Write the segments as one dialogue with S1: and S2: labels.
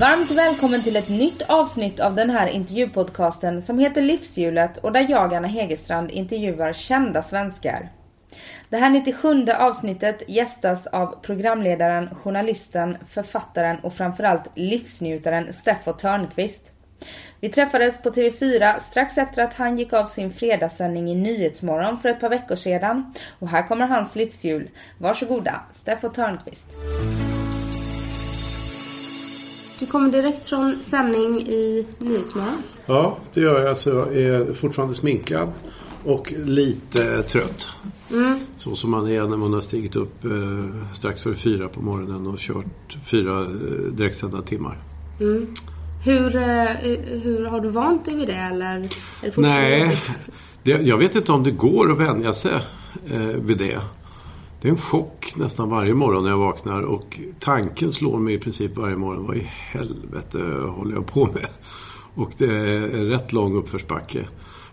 S1: Varmt välkommen till ett nytt avsnitt av den här intervjupodcasten som heter Livshjulet och där jag, Anna Hegerstrand, intervjuar kända svenskar. Det här 97 avsnittet gästas av programledaren, journalisten, författaren och framförallt livsnjutaren Steffo Törnqvist. Vi träffades på TV4 strax efter att han gick av sin fredagssändning i Nyhetsmorgon för ett par veckor sedan. Och här kommer hans livshjul. Varsågoda, Steffo Törnqvist. Du kommer direkt från sändning i Nyhetsmorgon.
S2: Ja, det gör jag. Så jag är fortfarande sminkad och lite trött.
S1: Mm.
S2: Så som man är när man har stigit upp eh, strax före fyra på morgonen och kört fyra eh, direktsända timmar.
S1: Mm. Hur, eh, hur har du vant dig vid det eller? Är det
S2: Nej, det, jag vet inte om det går att vänja sig eh, vid det. Det är en chock nästan varje morgon när jag vaknar och tanken slår mig i princip varje morgon. Vad i helvete håller jag på med? Och det är en rätt lång uppförsbacke.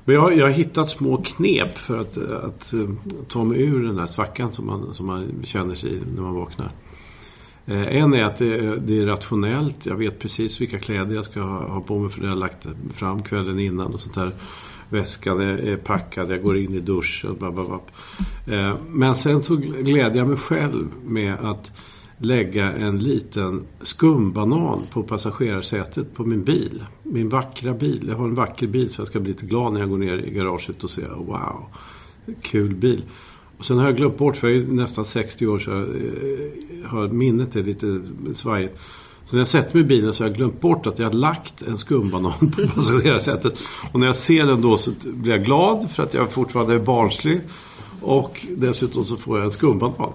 S2: Men jag, har- jag har hittat små knep för att, att eh, ta mig ur den här svackan som man, som man känner sig i när man vaknar. Eh, en är att det, det är rationellt. Jag vet precis vilka kläder jag ska ha på mig för det har jag lagt fram kvällen innan och sånt där. Väskan är, packad, jag går in i duschen. Bla, eh, Men sen så glädjer jag mig själv med att lägga en liten skumbanan på passagerarsätet på min bil. Min vackra bil. Jag har en vacker bil så jag ska bli lite glad när jag går ner i garaget och ser wow, kul bil. Och sen har jag glömt bort, för jag är nästan 60 år så jag eh, har minnet är lite svajigt. Så när jag sätter mig i bilen så har jag glömt bort att jag har lagt en skumbanan på passagerarsätet. Och när jag ser den då så blir jag glad för att jag fortfarande är barnslig. Och dessutom så får jag en skumbanan.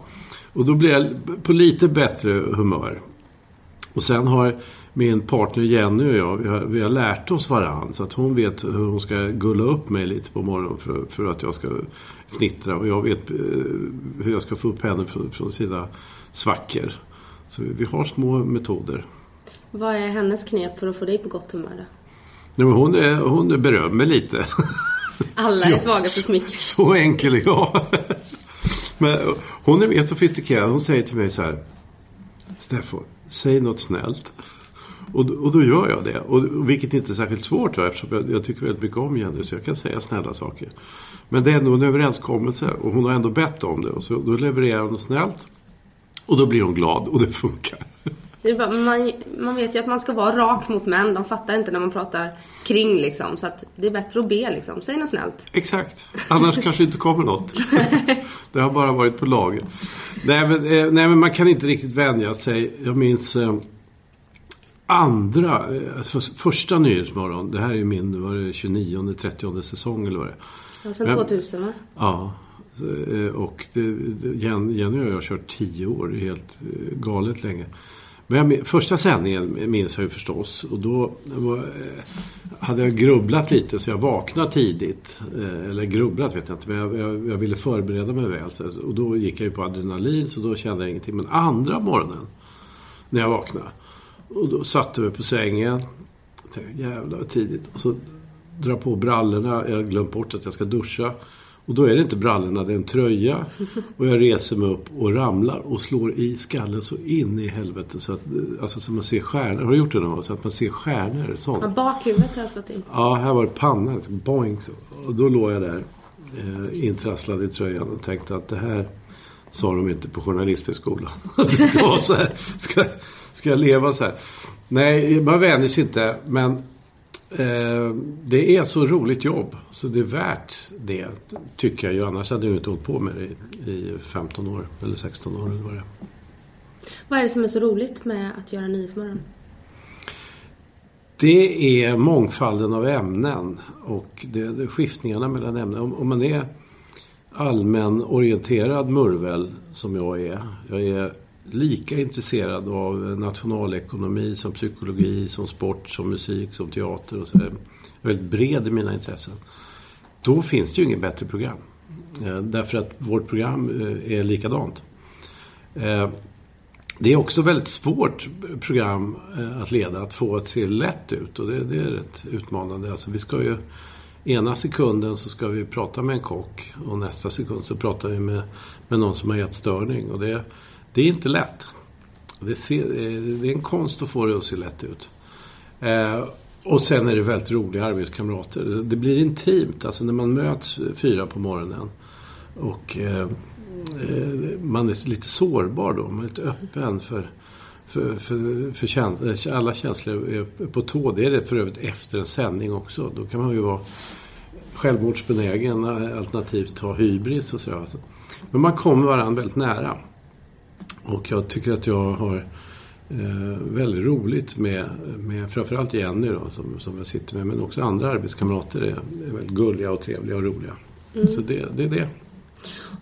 S2: Och då blir jag på lite bättre humör. Och sen har min partner Jenny och jag, vi har, vi har lärt oss varandra. Så att hon vet hur hon ska gulla upp mig lite på morgonen för, för att jag ska fnittra. Och jag vet eh, hur jag ska få upp henne från, från sina svackor. Så vi, har små metoder.
S1: Vad är hennes knep för att få dig på gott humör då?
S2: Nej, hon, är, hon berömmer lite.
S1: Alla är svaga för smicker.
S2: Så enkel är jag. Men hon är mer sofistikerad. Hon säger till mig så här. Steffo, säg något snällt. Och, och då gör jag det. Och, vilket inte är särskilt svårt då, eftersom jag, jag tycker väldigt mycket om Jenny. Så jag kan säga snälla saker. Men det är ändå en överenskommelse. Och hon har ändå bett om det. Och så, då levererar hon snällt. Och då blir hon glad och det funkar.
S1: Det man, man vet ju att man ska vara rak mot män. De fattar inte när man pratar kring liksom. Så att det är bättre att be liksom. Säg något snällt.
S2: Exakt. Annars kanske inte kommer något. Det har bara varit på lager. Nej men, eh, nej, men man kan inte riktigt vänja sig. Jag minns eh, andra, alltså första Nyhetsmorgon. Det här är min, var det 29 30 säsong eller vad det är.
S1: Ja, sen
S2: Men-
S1: 2000 va?
S2: Ja. Eh, och det, Jenny och jag har kört tio år. Det är helt eh, galet länge. Men jag, första sändningen minns jag ju förstås. Och då var, eh, hade jag grubblat lite så jag vaknade tidigt. Eller grubblat vet jag inte. Men jag, jag, jag ville förbereda mig väl. Så- Och då gick jag ju på adrenalin så då kände jag ingenting. Men andra morgonen när jag vaknade. Och då satte jag mig på sängen. Tänkte, jävlar vad tidigt. Och så drar på brallorna. Jag har glömt bort att jag ska duscha. Och då är det inte brallorna, det är en tröja. Och jag reser mig upp och ramlar och slår i skallen så in i helvete. Så att, alltså så man ser stjärnor. Har du gjort det någon gång? Så att man ser stjärnor. Sånt.
S1: Ja, bakhuvudet har jag slått in.
S2: Ja, här var det pannan. Boing. Och då låg jag där eh, intrasslad i tröjan och tänkte att det här sa de inte på journalisthögskolan. det var så här, ska, ska jag leva så här? Nej, man vänjer sig inte. Men eh, det är så roligt jobb. Så det är värt det, tycker jag ju. Annars hade jag inte hållit på med det i, i 15 år. Eller 16 år eller vad det är.
S1: Vad är det som är så roligt med att göra Nyhetsmorgon?
S2: Det är mångfalden av ämnen och det, det, skiftningarna mellan ämnen. Om, om man är allmänorienterad murvel som jag är. Jag är lika intresserad av nationalekonomi som psykologi, som sport, som musik, som teater och sådär. Väldigt bred i mina intressen. Då finns det ju inget bättre program. Eh, därför att vårt program eh, är likadant. Eh, det är också väldigt svårt program att leda, att få att se lätt ut och det, det är rätt utmanande. Alltså vi ska ju, ena sekunden så ska vi prata med en kock och nästa sekund så pratar vi med, med någon som har ätstörning. Och det, det är inte lätt. Det, ser, eh, det är en konst att få det att se lätt ut. Eh, och sen är det väldigt roliga arbetskamrater. Det blir intimt, alltså när man möts fyra på morgonen. Och eh, eh man är lite sårbar då, man är lite öppen för, för, för, för käns alla känslor är på tå. Det är det för övrigt efter en sändning också. Då kan man ju vara självmordsbenägen eh, alternativt ha hybris och sådär. Alltså. Men man kommer varandra väldigt nära. Och jag tycker att jag har eh, väldigt roligt med, med framförallt Jenny då, som, som jag sitter med. Men också andra arbetskamrater är, är väldigt gulliga och trevliga och roliga. Mm. Så det, det är det.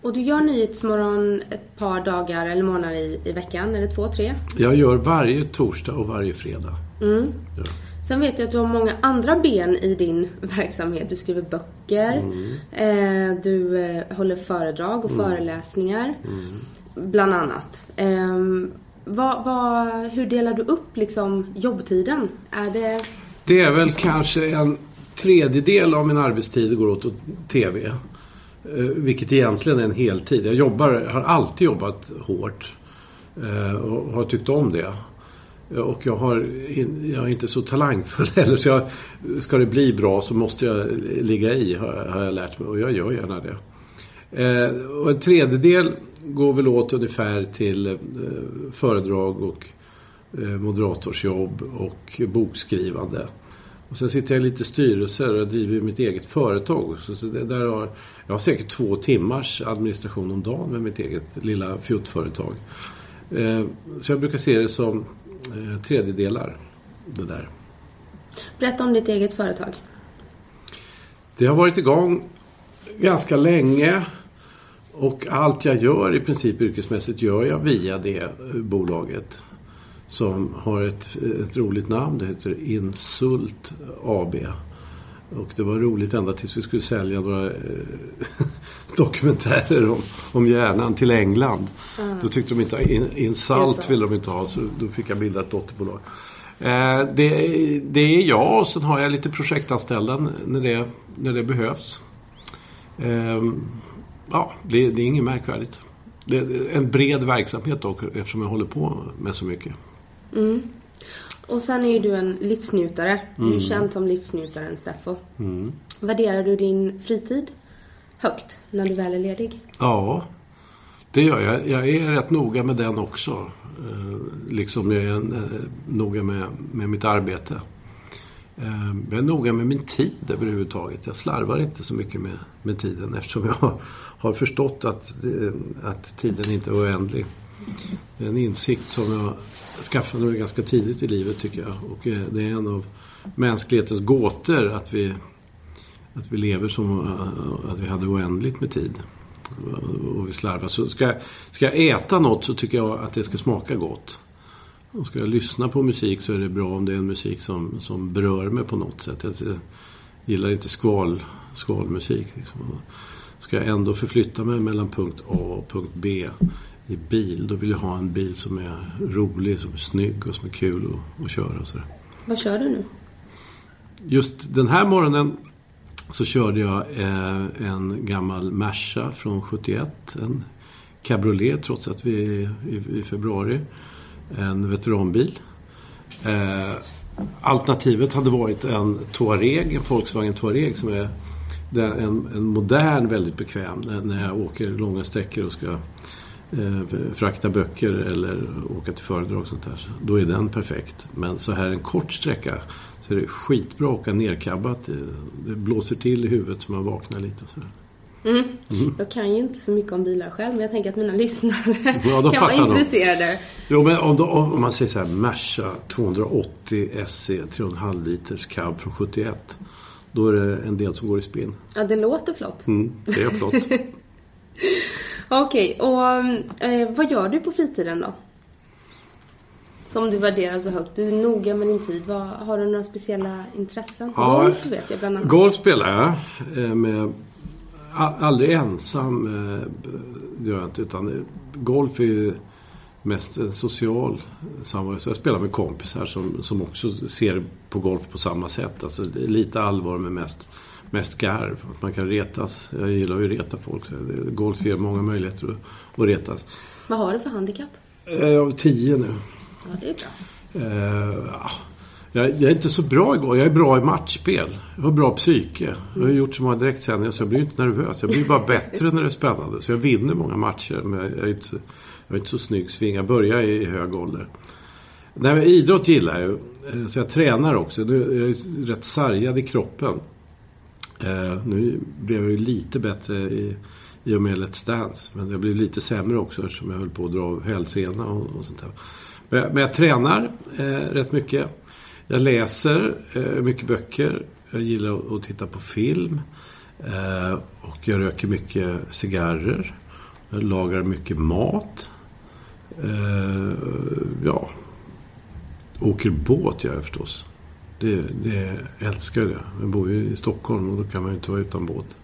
S1: Och du gör Nyhetsmorgon ett par dagar eller månader i, i veckan? Eller två, tre?
S2: Jag gör varje torsdag och varje fredag. Mm.
S1: Ja. Sen vet jag att du har många andra ben i din verksamhet. Du skriver böcker, mm. eh, du eh, håller föredrag och mm. föreläsningar. Mm. Bland annat. Ehm, vad, vad, hur delar du upp liksom jobbtiden? Är det...
S2: Det är väl kanske en tredjedel av min arbetstid går åt TV. Eh, vilket egentligen är en heltid. Jag jobbar, har alltid jobbat hårt. Eh, och har tyckt om det. Eh, och jag, har, jag är inte så talangfull heller. Så jag, ska det bli bra så måste jag ligga i, har jag lärt mig. Och jag gör gärna det. Och en tredjedel går väl åt ungefär till eh, föredrag och eh, moderatorsjobb och bokskrivande. Och sen sitter jag i lite styrelser och driver mitt eget företag. Så, så där har, jag har säkert två timmars administration om dagen med mitt eget lilla fjuttföretag. Eh, så jag brukar se det som tredjedelar, det där.
S1: Berätta om ditt eget företag.
S2: Det har varit igång ganska länge. Och allt jag gör i princip yrkesmässigt gör jag via det bolaget. Som har ett, ett roligt namn. Det heter Insult AB. Och det var roligt ända tills vi skulle sälja några eh, dokumentärer om, om hjärnan till England. Mm. Då tyckte de inte, in, Insult ville de inte ha så då fick jag bilda ett dotterbolag. Eh, det, det är jag och sen har jag lite projektanställda när det, när det behövs. Eh, ja, det, det är inget märkvärdigt. Det är en bred verksamhet dock eftersom jag håller på med så mycket.
S1: Mm. Och sen är ju du en livsnjutare. Du är mm. känd som livsnjutaren Steffo. Mm. Värderar du din fritid högt när du väl är ledig?
S2: Ja, det gör jag. Jag är rätt noga med den också. Eh, liksom jag är eh, noga med, med mitt arbete. Eh, jag är noga med min tid överhuvudtaget. Jag slarvar inte så mycket med, med tiden eftersom jag har förstått att, eh, att tiden inte är oändlig. Det är en insikt som jag skaffade mig ganska tidigt i livet tycker jag. Och eh, det är en av mänsklighetens gåtor att vi, att vi lever som eh, att vi hade oändligt med tid. Och vi slarvar. Så ska, ska jag äta något så tycker jag att det ska smaka gott. Och ska jag lyssna på musik så är det bra om det är en musik som, som berör mig på något sätt. Jag gillar inte skval, skvalmusik. Liksom. Ska jag ändå förflytta mig mellan punkt A och punkt B i bil, då vill jag ha en bil som är rolig, som är snygg och som är kul att, att köra. Och sådär.
S1: Vad kör du nu?
S2: Just den här morgonen så körde jag eh, en gammal Merca från 71. En cabriolet trots att vi är i, i februari en veteranbil. Eh, alternativet hade varit en Touareg, en Volkswagen Touareg som är en, en modern, väldigt bekväm när, jag åker långa sträckor och ska eh, frakta böcker eller åka till föredrag och sånt där. Då är den perfekt. Men så här en kort sträcka så är det skitbra att åka nerkabbat. Det, det blåser till i huvudet så man vaknar lite och sådär.
S1: Mm. Mm. Jag kan ju inte så mycket om bilar själv, men jag tänker att mina lyssnare ja, kan vara intresserade.
S2: Jo, men om, då, om, man säger så här, Merca 280 SC 3,5 liters cab från 71. Då är det en del som går i spinn.
S1: Ja, det låter flott.
S2: Mm, det är flott.
S1: Okej, okay, och eh, vad gör du på fritiden då?
S3: som du värderar så högt. Du är noga med din tid. Vad, har du några speciella intressen?
S2: Ja,
S3: Golf vet jag bland annat.
S2: Golf spelar jag. eh, Med, aldrig ensam, eh, det gör jag inte. Utan eh, golf är ju mest en social samvaro. Jag spelar med kompisar som, som också ser på golf på samma sätt. Alltså det är lite allvar men mest, mest garv. Att man kan retas. Jag gillar ju att reta folk. Så golf ger många möjligheter att, att retas.
S3: Vad har du för handikapp?
S2: Eh, Jag har tio nu.
S3: Ja, det är bra.
S2: Eh, ja. jag, jag är inte så bra igår. Jag är bra i matchspel. Jag har bra psyke. Jag har gjort så många direktsändningar så jag blir inte nervös. Jag blir bara bättre när det är spännande. Så jag vinner många matcher. Men jag är inte, så- jag är inte så snygg svinga, börja i hög ålder. Nej, men idrott gillar jag ju. Eh, så jag tränar också. Jag är rätt sargad i kroppen. Eh, nu blev jag ju lite bättre i, i och med Let's Dance. Men jag blev lite sämre också eftersom jag höll på att dra av hälsena och, och sånt där. Men, jag- men jag tränar eh, rätt mycket. Jag läser eh, mycket böcker. Jag gillar att, att titta på film. Eh, och jag röker mycket cigarrer. Jag lagar mycket mat. Eh, ja. Åker båt gör jag förstås. Det, det älskar jag. Jag bor ju i Stockholm och då kan man ju inte vara utan båt.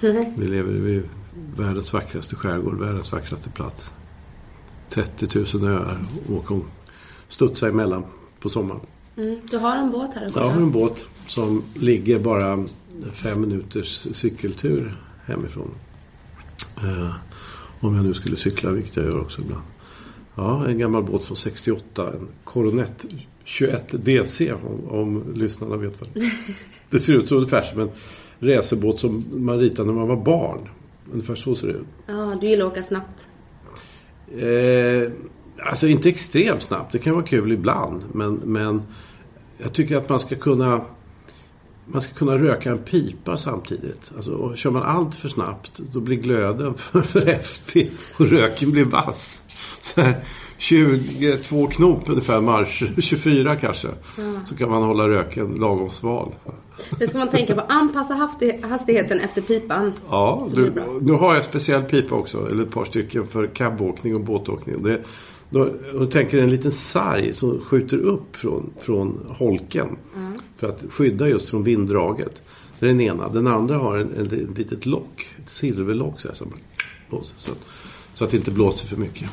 S3: Nej.
S2: Vi lever vid världens vackraste skärgård, världens vackraste plats. 30 000 öar åka och studsa emellan på sommaren.
S3: Mm. Du har en båt här också?
S2: Jag har en båt som ligger bara fem minuters cykeltur hemifrån. Eh, om jag nu skulle cykla, vilket jag gör också ibland. Ja, en gammal båt från 68. En Coronet 21 DC, om, om lyssnarna vet vad det Det ser ut så ungefär som en racerbåt som man ritade när man var barn. Ungefär så ser det ut.
S3: Ja, du gillar att åka snabbt.
S2: Eh, alltså inte extremt snabbt. Det kan vara kul ibland. Men, men jag tycker att man ska kunna man ska kunna röka en pipa samtidigt. Alltså, och kör man allt för snabbt då blir glöden för, för häftig och röken blir vass. Så här, 22 knop ungefär marsch, 24 kanske. Så kan man hålla röken lagom sval.
S3: Det ska man tänka på. Anpassa hastigheten efter pipan.
S2: Ja,
S3: Så
S2: du, nu har jag speciell pipa också, eller ett par stycken för cabbåkning och båtåkning. Det, då, då tänker en liten sarg som skjuter upp från, från holken. För att skydda just från vinddraget. Det är den ena. Den andra har en, en, ett litet lock, ett silverlock så, här, som så, att, så att det inte blåser för mycket.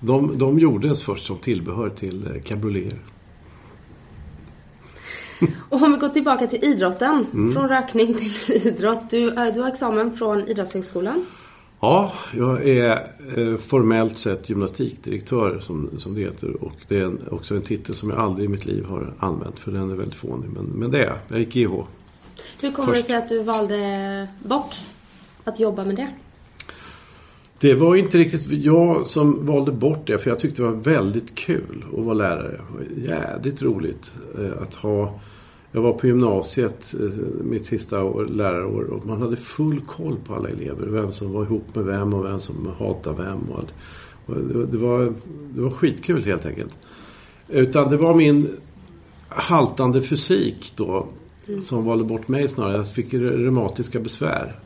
S2: De, de gjordes först som tillbehör till eh, cabrioleter.
S3: Och om vi går tillbaka till idrotten.
S2: Mm.
S3: Från rökning till idrott. Du, äh, du har examen från Idrottshögskolan.
S2: Ja, jag är eh, formellt sett gymnastikdirektör som, som det heter. Och det är en, också en titel som jag aldrig i mitt liv har använt för den är väldigt fånig. Men, men det är jag. Jag gick IH.
S3: Hur kommer
S2: Först.
S3: det sig att du valde bort att jobba med det?
S2: Det var inte riktigt jag som valde bort det för jag tyckte det var väldigt kul att vara lärare. Jädrigt roligt eh, att ha jag var på gymnasiet eh, mitt sista år, lärarår och man hade full koll på alla elever. Vem som var ihop med vem och vem som hatade vem. Och. Och det, var, det var skitkul helt enkelt. Utan det var min haltande fysik då som valde bort mig snarare. Jag fick reumatiska besvär.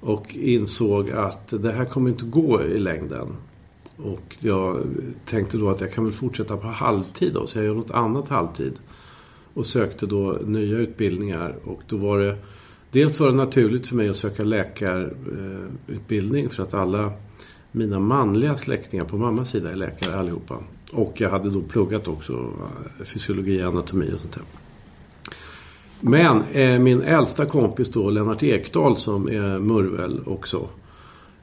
S2: Och insåg att det här kommer inte gå i längden. Och jag tänkte då att jag kan väl fortsätta på halvtid då, så jag gör något annat halvtid. Och sökte då nya utbildningar och då var det Dels var det naturligt för mig att söka läkarutbildning för att alla mina manliga släktingar på mammas sida är läkare allihopa. Och jag hade då pluggat också eh, fysiologi, anatomi och sånt där. Men eh, min äldsta kompis då, Lennart Ekdal som är murvel också.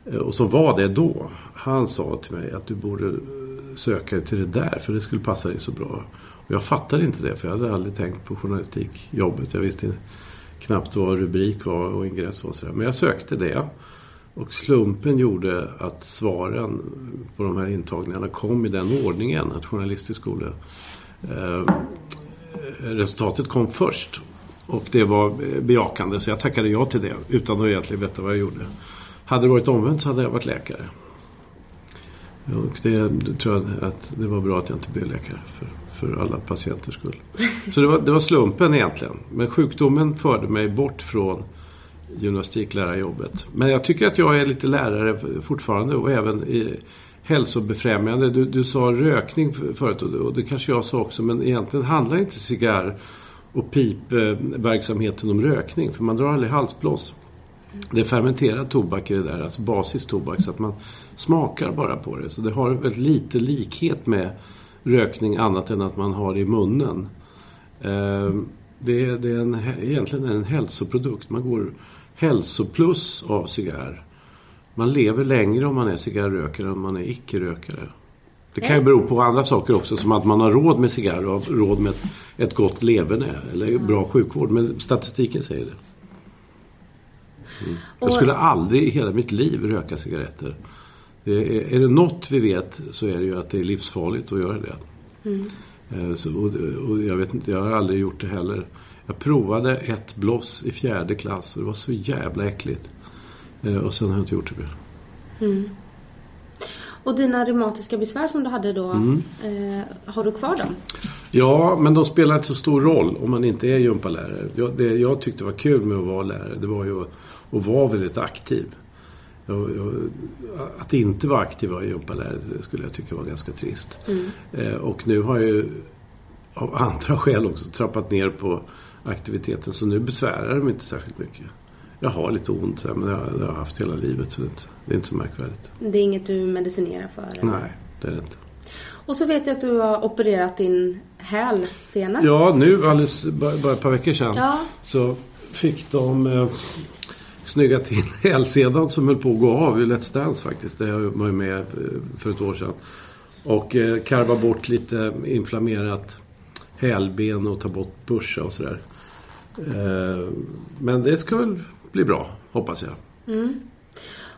S2: eh, Och som var det då. Han sa till mig att du borde söka dig till det där för det skulle passa dig så bra. Och jag fattade inte det för jag hade aldrig tänkt på journalistikjobbet. Jag visste knappt vad rubrik var och ingress var. och sådär. Men jag sökte det. Och slumpen gjorde att svaren på de här intagningarna kom i den ordningen att journalistisk skola eh, resultatet kom först. Och det var eh, bejakande så jag tackade ja till det utan att egentligen veta vad jag gjorde. Hade det varit omvänt så hade jag varit läkare. Och det tror jag att det var bra att jag inte blev läkare för, för alla patienters skull. Så det var, det var slumpen egentligen. Men sjukdomen förde mig bort från gymnastiklärarjobbet. Men jag tycker att jag är lite lärare fortfarande och även i, hälsobefrämjande. Du, du sa rökning förut och det, och det kanske jag sa också. Men egentligen handlar inte cigarr och pipverksamheten om rökning. För man drar aldrig halsblås. Det är fermenterad tobak i det där, alltså basisk tobak. Så att man smakar bara på det. Så det har väldigt lite likhet med rökning annat än att man har det i munnen. Eh, det är, det är en, egentligen en hälsoprodukt. Man går hälsoplus av cigarr. Man lever längre om man är cigarrökare än om man är icke-rökare. Det kan ju bero på andra saker också, som att man har råd med cigarr och råd med ett, gott leverne eller bra sjukvård. Men statistiken säger det. Mm. Jag skulle aldrig i hela mitt liv röka cigaretter. Det är, är det något vi vet så är det ju att det är livsfarligt att göra det. Eh, Så, och, och jag vet inte, jag har aldrig gjort det heller. Jag provade ett bloss i fjärde klass och det var så jävla äckligt. Eh, Och sen har jag inte gjort det mer.
S3: Och dina reumatiska besvär som du hade då,
S2: Mm.
S3: eh, har du kvar dem?
S2: Ja, men de spelar inte så stor roll om man inte är gympalärare. Jag, det jag tyckte var kul med att vara lärare, det var ju att, att vara väldigt aktiv. Jag, jag, att inte vara aktiv och gympalärare skulle jag tycka var ganska trist. Eh, och nu har jag ju av andra skäl också trappat ner på aktiviteten. Så nu besvärar de inte särskilt mycket. Jag har lite ont, men det har jag haft hela livet. Så det det är inte så märkvärdigt.
S3: Det är inget du medicinerar för? eller?
S2: Nej, det är det inte.
S3: Och så vet jag att du har opererat din häl senare.
S2: Ja, nu alldeles, bara, ett par veckor sedan.
S3: Ja.
S2: Så fick de eh, snygga till hälsedan som höll på att gå av i Let's Dance faktiskt. Det var ju med eh, för ett år sedan. Och eh, karva bort lite inflammerat hälben och ta bort pusha och sådär. Eh, men det ska väl bli bra, hoppas jag.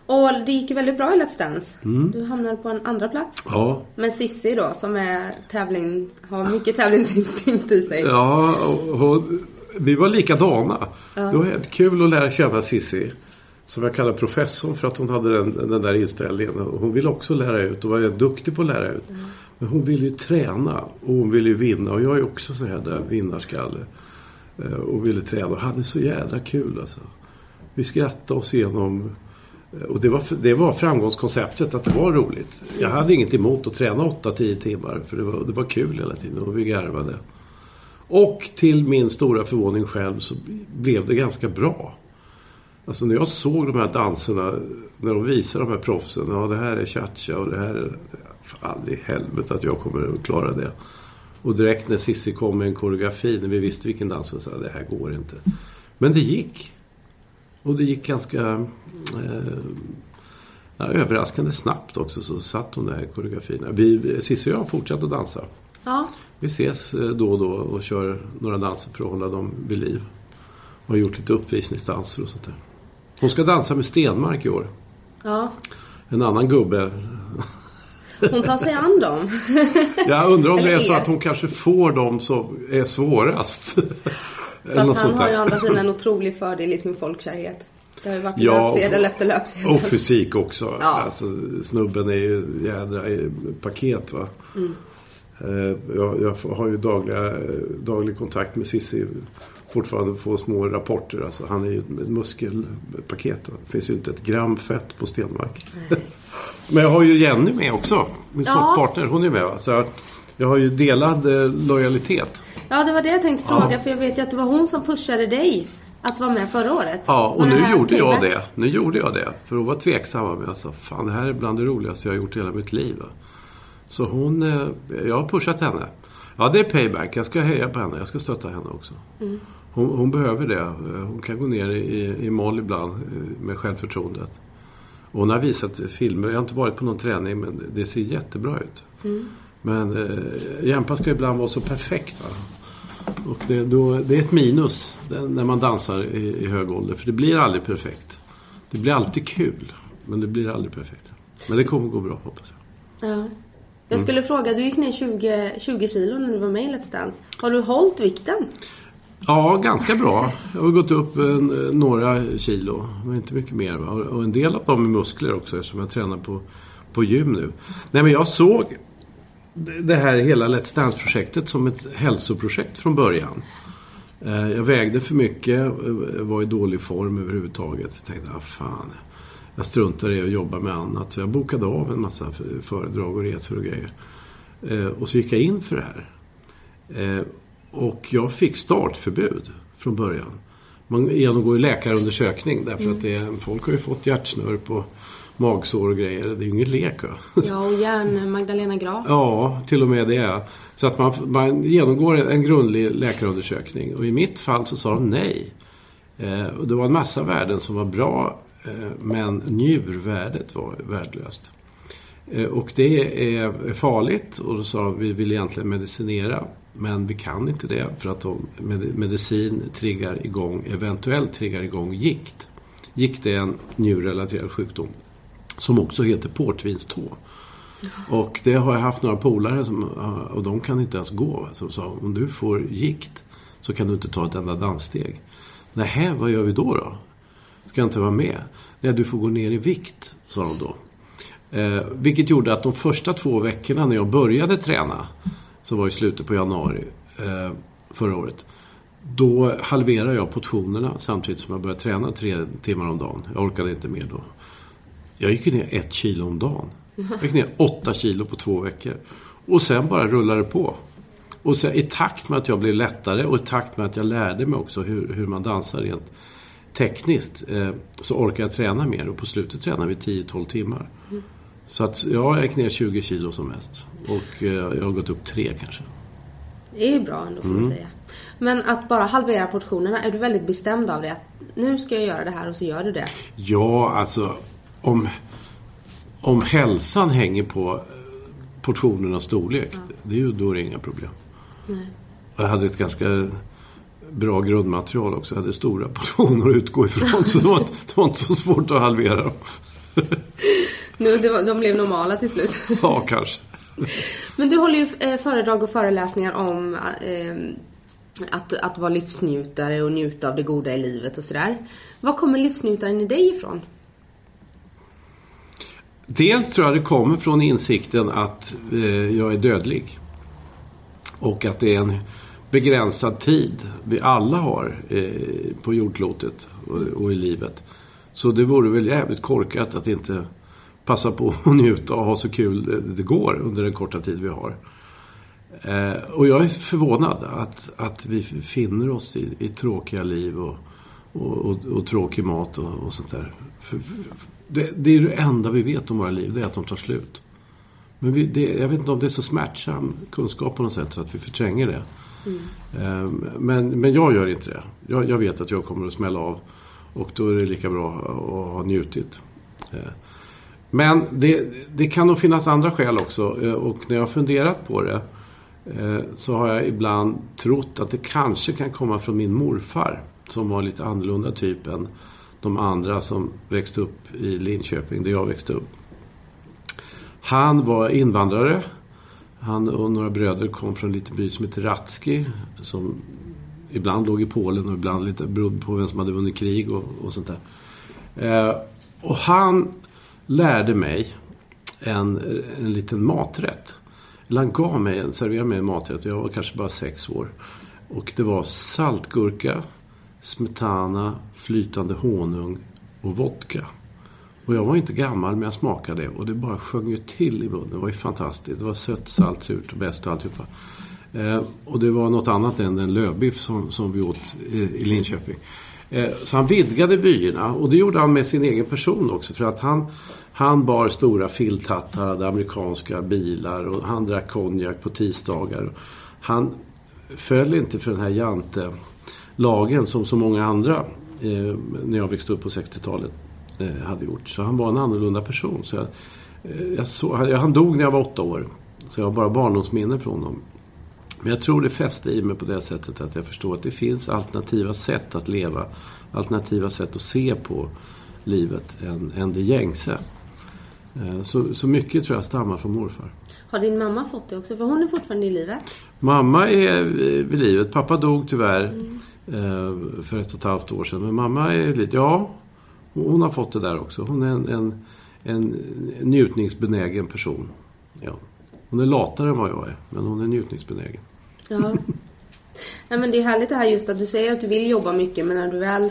S3: Och det gick ju väldigt bra i Let's Dance.
S2: Mm.
S3: Du hamnade på en andra plats.
S2: Ja,
S3: Men Sissi då, som är tävling, har mycket tävlingsinstinkt i sig.
S2: Ja, och, och vi var likadana. Det var helt kul att lära känna Sissi. Som jag kallar professor för att hon hade den, den där inställningen. Hon ville också lära ut och var duktig på att lära ut. Men hon ville ju träna och hon ville ju vinna. Och jag är också så här där vinnarskalle. Eh, Och ville träna och hade så jädra kul alltså. Vi skrattade oss igenom Eh, och det var, det var framgångskonceptet, att det var roligt. Jag hade inget emot att träna 8-10 timmar, för det var, det var kul hela tiden och vi garvade. Och till min stora förvåning själv så blev det ganska bra. Alltså när jag såg de här danserna, när de visade de här proffsen, ja det här är cha-cha och det här är... Fan i helvete att jag kommer att klara det. Och direkt när Sissi kom med en koreografi, när vi visste vilken dans, så sa jag, det här går inte. Men det gick. Och det gick ganska eh, ja, överraskande snabbt också, så satt hon där koreografierna. Vi, Cissi och jag har fortsatt att dansa.
S3: Ja.
S2: Vi ses eh, då och då och kör några danser för att hålla dem vid liv. Och har gjort lite uppvisningsdanser och sånt där. Hon ska dansa med Stenmark i år.
S3: ja.
S2: En annan gubbe.
S3: Hon tar sig an dem.
S2: Jag undrar om det
S3: Eller
S2: är så
S3: er.
S2: att hon kanske får dem som är svårast.
S3: Fast han har ju å andra sidan en otrolig fördel i sin folkkärhet. Det har ju varit
S2: Ja,
S3: löpsedel
S2: och-
S3: efter löpsedel.
S2: Och fysik också.
S3: Ja.
S2: Alltså, snubben är ju jädra paket va.
S3: Mm.
S2: Eh, Jag, jag har ju dagliga, daglig kontakt med Cissi. Fortfarande får små rapporter. Alltså, han är ju ett muskelpaket. Det finns ju inte ett gram fett på Stenmark. Men jag har ju Jenny med också. Min
S3: Ja.
S2: soffpartner. Hon är med va. Så jag, jag har ju delad eh, lojalitet.
S3: Ja, det var det jag tänkte
S2: Ja.
S3: fråga. För jag vet ju att det var hon som pushade dig att vara med förra året.
S2: Ja, och nu gjorde jag
S3: payback?
S2: det. Nu gjorde jag det. För hon var tveksam. Jag sa, fan det här är bland det roligaste jag har gjort i hela mitt liv. Så hon, eh, jag har pushat henne. Ja, det är payback. Jag ska heja på henne. Jag ska stötta henne också. Hon, hon behöver det. Hon kan gå ner i, i moll ibland eh, med självförtroendet. Och hon har visat filmer. Jag har inte varit på någon träning men det ser jättebra ut. Men eh, Jämpa ska ibland vara så perfekt. Va? Och det, då, det är ett minus när man dansar i, i hög ålder. För det blir aldrig perfekt. Det blir alltid kul. Men det blir aldrig perfekt. Men det kommer gå bra hoppas jag.
S3: Ja.
S2: Mm.
S3: Jag skulle fråga, du gick ner 20, 20 kilo när du var med i Let's Dance. Har du hållit vikten?
S2: Ja, ganska bra. Jag har gått upp en, några kilo. Men inte mycket mer. Va? Och en del av dem är muskler också eftersom jag tränar på, på gym nu. Nej men jag såg det här hela Let's Dance-projektet som ett hälsoprojekt från början. Eh, Jag vägde för mycket, eh, var i dålig form överhuvudtaget. Jag tänkte, ah, fan. jag struntade i att jobba med annat. Så jag bokade av en massa föredrag och resor och grejer. Eh, och så gick jag in för det här. Och jag fick startförbud från början. Man genomgår ju läkarundersökning därför mm. att det folk har ju fått hjärtsnörp på magsår och grejer. Det är ju ingen lek. Va?
S3: Ja, och järn Magdalena Graf.
S2: Ja, till och med det. Så att man, man genomgår en grundlig läkarundersökning. Och i mitt fall så sa de nej. Eh, och det var en massa värden som var bra. Eh, men njurvärdet var värdelöst. Eh, och det är farligt och då sa vi vill egentligen medicinera. Men vi kan inte det för att medicin triggar igång, eventuellt triggar igång gikt. Gikt är en njurrelaterad sjukdom som också heter portvinstå. Och det har jag haft några polare som, och de kan inte ens gå. Som sa, om du får gikt så kan du inte ta ett enda danssteg. Nej, vad gör vi då då? Ska jag inte vara med? Nej, du får gå ner i vikt, sa de då. Eh, vilket gjorde att de första två veckorna när jag började träna, som var i slutet på januari eh, förra året. Då halverade jag portionerna samtidigt som jag började träna tre timmar om dagen. Jag orkade inte mer då. Jag gick ner ett kilo om dagen. Jag gick ner åtta kilo på två veckor. Och sen bara rullade det på. Och sen, i takt med att jag blev lättare och i takt med att jag lärde mig också hur, hur man dansar rent tekniskt eh, så orkade jag träna mer och på slutet tränade vi 10-12 timmar. Mm. Så att ja, jag gick ner 20 kilo som mest. Och eh, jag har gått upp tre kanske.
S3: Det är bra ändå får mm. man säga. Men att bara halvera portionerna, är du väldigt bestämd av det? Att nu ska jag göra det här och så gör du det?
S2: Ja, alltså om, om hälsan hänger på portionernas storlek, ja. det är ju, då är det inga problem. Nej. Jag hade ett ganska bra grundmaterial också. Jag hade stora portioner att utgå ifrån. så det var, inte, det var inte så svårt att halvera dem.
S3: nu, var, de blev normala till slut.
S2: ja, kanske.
S3: Men du håller ju eh, föredrag och föreläsningar om eh, att, att vara livsnjutare och njuta av det goda i livet och sådär. Var kommer livsnjutaren i dig ifrån?
S2: Dels tror jag det kommer från insikten att eh, jag är dödlig. Och att det är en begränsad tid vi alla har eh, på jordklotet och, och, i livet. Så det vore väl jävligt korkat att inte passa på att njuta och ha så kul det, går under den korta tid vi har. Eh, och jag är förvånad att, att vi finner oss i, i tråkiga liv och, och, och, och tråkig mat och, och sånt där. För, för, det, det, är det enda vi vet om våra liv, det är att de tar slut. Men vi, det, jag vet inte om det är så smärtsam kunskap på något sätt så att vi förtränger det. Mm. Men, men jag gör inte det. Jag, jag, vet att jag kommer att smälla av. Och då är det lika bra att ha njutit. Eh, men det, det kan nog finnas andra skäl också. Eh, och när jag har funderat på det så har jag ibland trott att det kanske kan komma från min morfar. Som var lite annorlunda typ än de andra som växte upp i Linköping, där jag växte upp. Han var invandrare. Han och några bröder kom från en liten by som heter Ratski. Som ibland låg i Polen och ibland lite berodde på vem som hade vunnit krig och, och sånt där. Eh, och han lärde mig en, en liten maträtt. Eller han gav mig, en, serverade mig en maträtt. Jag var kanske bara sex år. Och det var saltgurka, smetana, flytande honung och vodka. Och jag var inte gammal men jag smakade och det bara sjöng ju till i munnen. Det var ju fantastiskt. Det var sött, salt, surt och bäst och alltihopa. Eh, och det var något annat än den lövbiff som, som vi åt i, i Linköping. Eh, så han vidgade vyerna och det gjorde han med sin egen person också. För att han, han bar stora filthattar, hade amerikanska bilar och han drack konjak på tisdagar. Han föll inte för den här jante lagen som så många andra eh, när jag växte upp på 60-talet eh, hade gjort. Så han var en annorlunda person. Så jag, eh, jag så, han dog när jag var åtta år. Så jag har bara barndomsminnen från honom. Men jag tror det fäste i mig på det sättet att jag förstår att det finns alternativa sätt att leva. Alternativa sätt att se på livet än, än det gängse. Eh, så, så mycket tror jag stammar från morfar.
S3: Har din mamma fått det också? För hon är fortfarande i livet.
S2: Mamma är vid livet. Pappa dog tyvärr mm. För ett och ett halvt år sedan. Men mamma är lite, ja, hon har fått det där också. Hon är en, en, en njutningsbenägen person. Ja. Hon är latare än vad jag är, men hon är njutningsbenägen.
S3: Ja. Nej, men det är härligt det här just att du säger att du vill jobba mycket, men när du väl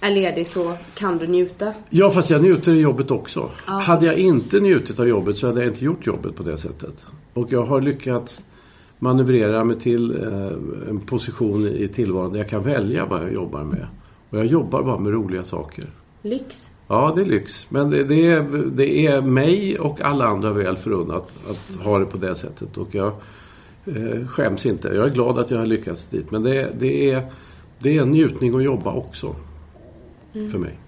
S3: är ledig så kan du njuta.
S2: Ja, fast jag njuter i jobbet också.
S3: Ja,
S2: hade jag inte njutit av jobbet så hade jag inte gjort jobbet på det sättet. Och jag har lyckats manövrera mig till eh, en position i tillvaron där jag kan välja vad jag jobbar med. Och jag jobbar bara med roliga saker.
S3: Lyx.
S2: Ja, det är lyx. Men det, det, är, det är mig och alla andra väl förunnat att ha det på det sättet. Och jag eh, skäms inte. Jag är glad att jag har lyckats dit. Men det, det, är, det är en njutning att jobba också. För mig.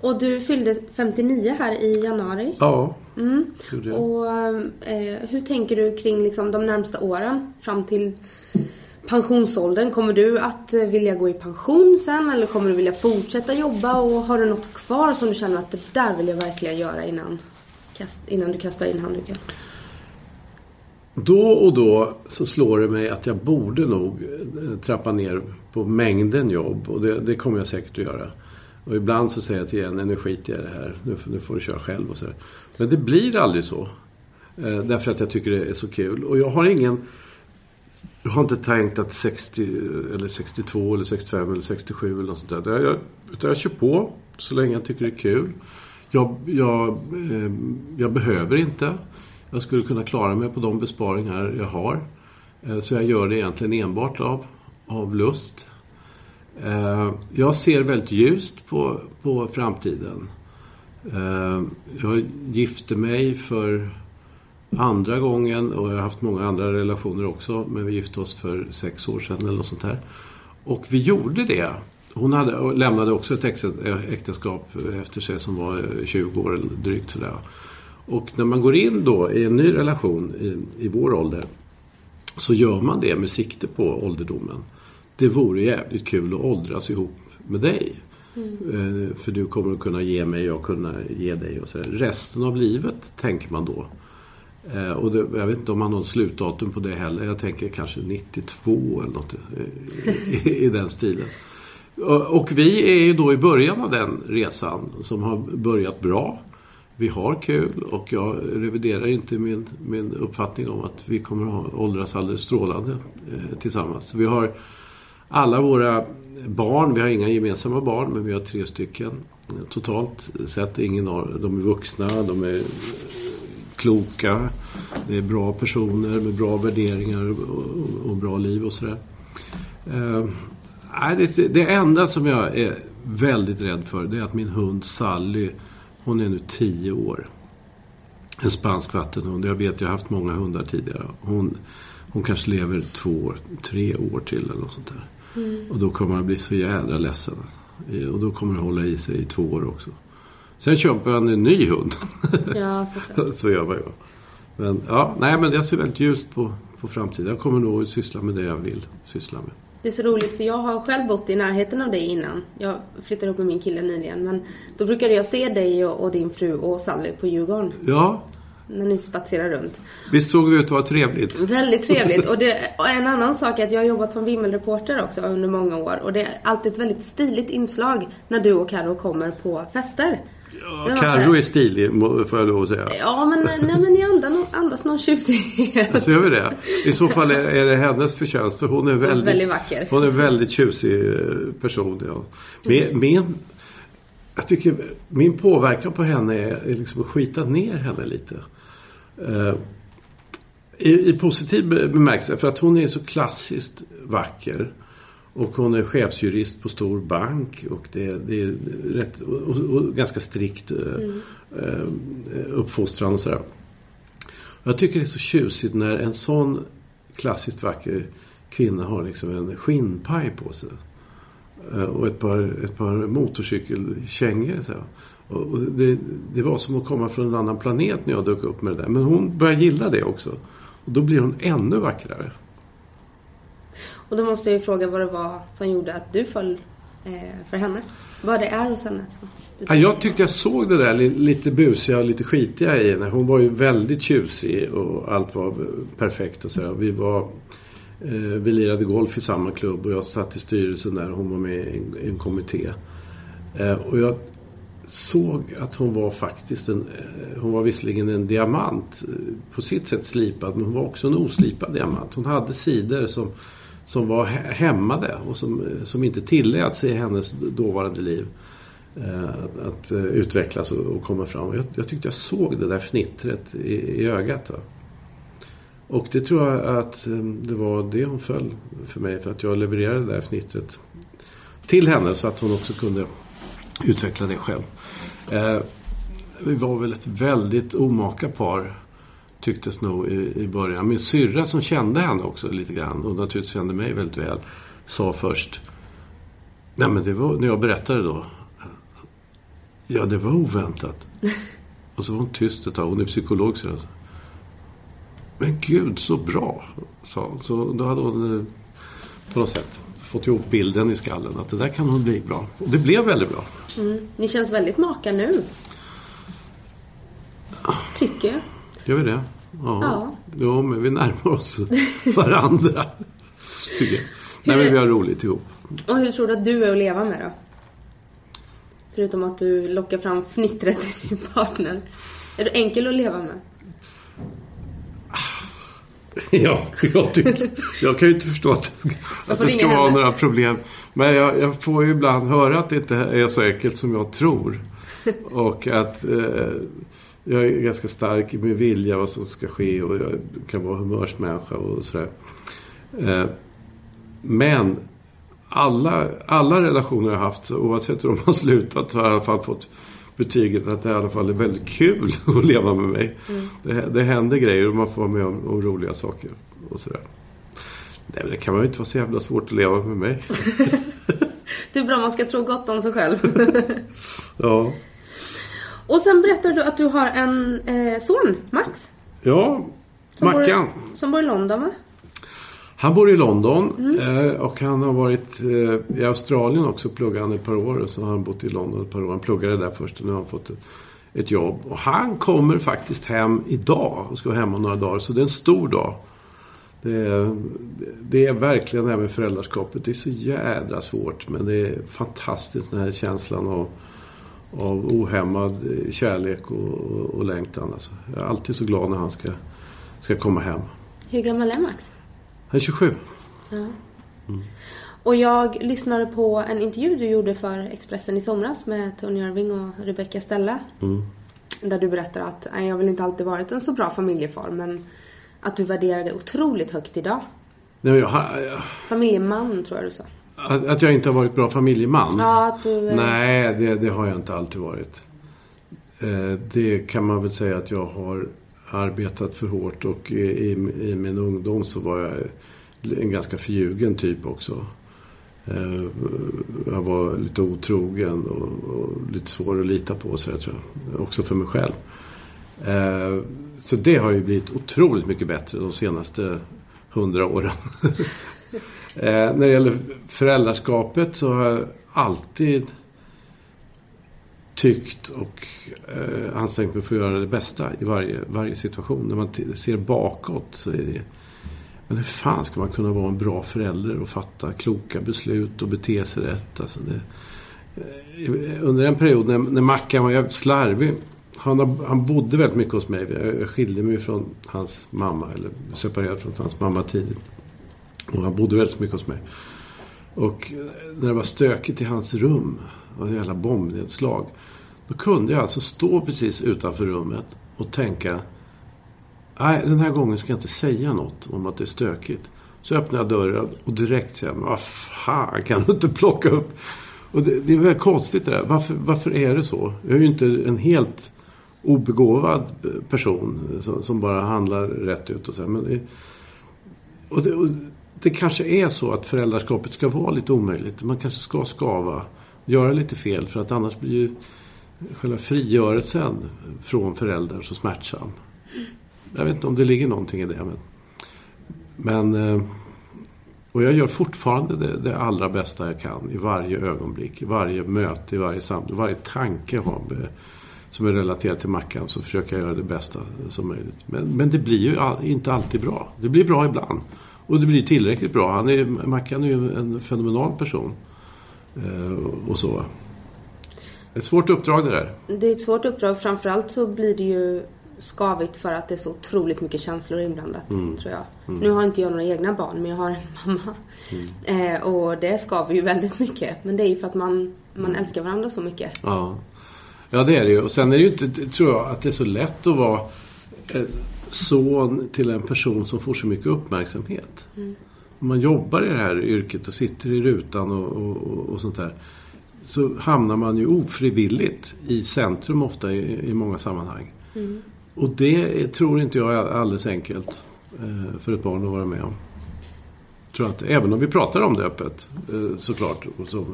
S3: Och du fyllde 59 här i januari.
S2: Ja,
S3: Mm. Och eh, hur tänker du kring liksom, de närmsta åren fram till pensionsåldern? Kommer du att eh, vilja gå i pension sen eller kommer du vilja fortsätta jobba och har du något kvar som du känner att det där vill jag verkligen göra innan, innan du kastar in handduken?
S2: Då och då så slår det mig att jag borde nog eh, trappa ner på mängden jobb och det, det kommer jag säkert att göra. Och ibland så säger jag till en, nu skiter jag i det här, nu, får- nu får du köra själv och så där. Men det blir aldrig så. Eh, därför att jag tycker det är så kul. Och jag har ingen... Jag har inte tänkt att 60 eller 62 eller 65 eller 67 eller något sånt där. Jag, utan jag kör på så länge jag tycker det är kul. Jag, jag, ehm, jag behöver inte. Jag skulle kunna klara mig på de besparingar jag har. Eh, så jag gör det egentligen enbart av, av lust. Eh, jag ser väldigt ljust på, på framtiden. Eh, jag gifte mig för andra gången och jag har haft många andra relationer också. Men vi gifte oss för sex år sedan eller något sånt här. Och vi gjorde det. Hon hade, lämnade också ett äktenskap efter sig som var 20 år eller drygt sådär. Och när man går in då i en ny relation i, i vår ålder så gör man det med sikte på ålderdomen. Det vore jävligt kul att åldras ihop med dig. Eh, för du kommer att kunna ge mig jag kunna ge dig och så där. Resten av livet tänker man då. Eh, och det, jag vet inte om man har något slutdatum på det heller. Jag tänker kanske 92 eller något i, i, i den stilen. Och vi är ju då i början av den resan som har börjat bra. Vi har kul och jag reviderar inte min, min uppfattning om att vi kommer att åldras alldeles strålande eh, tillsammans. Vi har alla våra barn, vi har inga gemensamma barn men vi har tre stycken totalt sett. Ingen har, de är vuxna, de är eh, kloka, det är bra personer med bra värderingar och, och, bra liv och sådär. Eh, det, det enda som jag är väldigt rädd för det är att min hund Sally, hon är nu tio år. En spansk vattenhund. Jag vet, jag har haft många hundar tidigare. Hon, hon kanske lever två, år, tre år till eller något sånt där. Och då kommer man bli så jädra ledsen. Eh, Och då kommer det hålla i sig i två år också. Sen köper man en ny hund.
S3: Ja,
S2: så gör man ju. Men ja, nej men jag ser väldigt ljust på, på framtiden. Jag kommer nog att syssla med det jag vill syssla med.
S3: Det är så roligt för jag har själv bott i närheten av dig innan. Jag flyttade upp med min kille nyligen. Men då brukade jag se dig och, och din fru och Sally på Djurgården.
S2: Ja,
S3: När ni spatserar runt.
S2: visst såg det ut att vara trevligt?
S3: Väldigt trevligt. Och, det, och en annan sak är att jag har jobbat som vimmelreporter också under många år. Och det är alltid ett väldigt stiligt inslag när du och Karo kommer på fester.
S2: Ja, Carro är stilig, får jag lov att säga.
S3: Ja, men, nej, men ni andas, andas någon tjusighet.
S2: Alltså, gör vi det? I så fall är, det hennes förtjänst för hon är väldigt,
S3: väldigt vacker.
S2: Hon är en väldigt tjusig eh, person. Ja. Min, min, jag tycker min påverkan på henne är, är liksom att skita ner henne lite. Eh, i, I positiv be- bemärkelse, för att hon är så klassiskt vacker. Och hon är chefsjurist på stor bank och det, det är rätt, och, och, ganska strikt eh, eh, uppfostran och sådär. Jag tycker det är så tjusigt när en sån klassiskt vacker kvinna har liksom en skinnpaj på sig. Eh, Och ett par, ett par motorcykelkängor. Så. Och det, det var som att komma från en annan planet när jag dök upp med det där. Men hon börjar gilla det också. Och då blir hon ännu vackrare.
S3: Och då måste jag ju fråga vad det var som gjorde att du föll eh, för henne. Vad det är hos henne.
S2: Ja, jag tyckte jag såg det där li- lite busiga och lite skitiga i henne. Hon var ju väldigt tjusig och allt var perfekt och sådär. Vi var... Eh, vi lirade golf i samma klubb och jag satt i styrelsen där och hon var med i en, i en kommitté. Eh, och jag såg att hon var faktiskt en... Eh, hon var visserligen en diamant. Eh, på sitt sätt slipad men hon var också en oslipad diamant. Hon hade sidor som, som var hämmade och som, eh, som inte tillät sig i hennes dåvarande liv att, att utvecklas och, och komma fram. Jag, jag tyckte jag såg det där fnittret i, i ögat. Då. Och det tror jag att det var det hon föll för mig. För att jag levererade det där fnittret till henne så att hon också kunde utveckla det själv. Eh, vi var väl ett väldigt omaka par tycktes nog i, i början. Min syrra som kände henne också lite grann och naturligtvis kände mig väldigt väl sa först Nej men det var när jag berättade då Ja det var oväntat. och så var hon tyst ett tag. Hon är psykolog så. Men gud så bra. Sa hon. Så då hade hon eh, på något sätt fått ihop bilden i skallen att det där kan hon bli bra. Och det blev väldigt bra.
S3: Mm. Ni känns väldigt maka nu. Tycker jag.
S2: Gör vi det? Ja.
S3: Ja.
S2: Jo, men vi närmar oss varandra. Tycker jag. Nej, men vi har roligt ihop.
S3: Och hur tror du att du är att leva med då? Förutom att du lockar fram fnittret i din partner. Är du enkel att leva med?
S2: Ja, jag, tycker, jag kan ju inte förstå att, det ska- att det ska vara några problem. Men jag, jag får ju ibland höra att det inte är så enkelt som jag tror. Och att eh, jag är ganska stark i min vilja vad som ska ske och jag kan vara humörsmänniska och sådär. Eh, men alla, alla relationer jag har haft, oavsett hur de har slutat, så har jag i alla fall fått betyget att det i alla fall är väldigt kul att leva med mig. Det, det händer grejer och man får vara med om, om roliga saker och sådär. Nej, men det kan man ju inte vara så jävla svårt att leva med mig.
S3: Det är bra, man ska tro gott om sig själv.
S2: Ja,
S3: Och sen berättar du att du har en eh, son, Max.
S2: ja
S3: Som
S2: Mackan.
S3: Bor, som bor i London va?
S2: Han bor i London mm. och han har varit eh, i Australien också pluggade han ett par år och så har han bott i London ett par år. Han pluggade där först och nu har han fått ett, ett jobb. Och han kommer faktiskt hem idag och ska vara hemma några dagar så det är en stor dag. Det är, det är verkligen det här med föräldraskapet. Det är så jädra svårt men det är fantastiskt den här känslan av, av ohämmad eh, kärlek och, och, och längtan. Alltså. Jag är alltid så glad när han ska, ska komma hem.
S3: Hur gammal är Max?
S2: Han är 27.
S3: Och jag lyssnade på en intervju du gjorde för Expressen i somras med Tony Irving och Rebecca Stella. Där du berättar att nej, jag har väl inte alltid varit en så bra familjefar men att du värderar det otroligt högt idag.
S2: Nej, jag, jag,
S3: Familjeman tror jag du sa.
S2: Att, att jag inte har varit bra familjeman?
S3: Ja, att du...
S2: Nej, det, det har jag inte alltid varit. Eh, det kan man väl säga att jag har arbetat för hårt och i, i, min ungdom så var jag en ganska förljugen typ också. Eh, jag var lite otrogen och, och lite svår att lita på så jag tror jag. Också för mig själv. Eh, så det har ju blivit otroligt mycket bättre de senaste hundra åren. Eh, när det gäller föräldraskapet så har jag alltid tyckt och eh, ansträngt mig för att göra det bästa i varje, varje situation. När man t- ser bakåt så är det... Men hur fan ska man kunna vara en bra förälder och fatta kloka beslut och bete sig rätt? Alltså det, eh, under en period när, när Mackan var jävligt slarvig. Han, har, han bodde väldigt mycket hos mig. Jag, jag skilde mig från hans mamma, eller separerade från hans mamma tidigt. Och han bodde väldigt mycket hos mig. Och eh, när det var stökigt i hans rum, och ett jävla bombnedslag. Då kunde jag alltså stå precis utanför rummet och tänka Nej, den här gången ska jag inte säga något om att det är stökigt. Så öppnar jag dörren och direkt säger jag, men vad fan kan du inte plocka upp? Och det, det är väldigt konstigt det där. Varför, varför är det så? Jag är ju inte en helt obegåvad eh, person som, som bara handlar rätt ut och så. Men det, och det, och det kanske är så att föräldraskapet ska vara lite omöjligt. Man kanske ska skava, göra lite fel för att annars blir ju själva frigörelsen från föräldrar så smärtsam. Jag vet inte om det ligger någonting i det. Men, men eh, och jag gör fortfarande det, det allra bästa jag kan i varje ögonblick, i varje möte, i varje samtal, varje tanke jag har med, som är relaterad till Mackan så försöker jag göra det bästa som möjligt. Men, men det blir ju all, inte alltid bra. Det blir bra ibland. Och det blir tillräckligt bra. Han är, Mackan är ju en fenomenal person. Eh, och så. Ett svårt uppdrag det där.
S3: Det är ett svårt uppdrag. Framförallt så blir det ju skavigt för att det är så otroligt mycket känslor inblandat,
S2: Mm.
S3: tror jag. Nu har inte jag några egna barn, men jag har en mamma.
S2: Mm.
S3: Eh, och det skaver ju väldigt mycket. Men det är ju för att man, man älskar varandra så mycket.
S2: Ja. ja, det är det ju. Och sen är det ju inte, tror jag, att det är så lätt att vara eh, son till en person som får så mycket uppmärksamhet. Om man jobbar i det här yrket och sitter i rutan och, och, och, sånt där. Så hamnar man ju ofrivilligt i centrum ofta i, i många sammanhang. Och det tror inte jag är alldeles enkelt eh, för ett barn att vara med om. Tror inte. Även om vi pratar om det öppet eh, såklart. Och, så.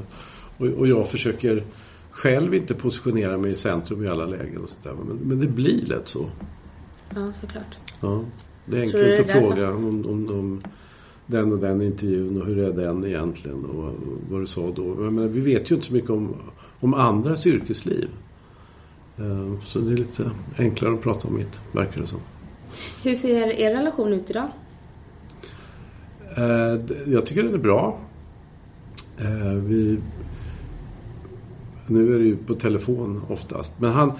S2: och, jag försöker själv inte positionera mig i centrum i alla lägen. Och sånt där. Men, men det blir lätt så.
S3: Ja, såklart.
S2: Ja. Det är enkelt att fråga om, om, om den och den intervjun och hur är den egentligen och vad du sa då. Menar, vi vet ju inte så mycket om, om andras yrkesliv. Eh, Så det är lite enklare att prata om mitt, verkar det som.
S3: Hur ser er relation ut idag?
S2: Eh, Jag tycker den är bra. Eh, Vi... Nu är det ju på telefon oftast. Men han,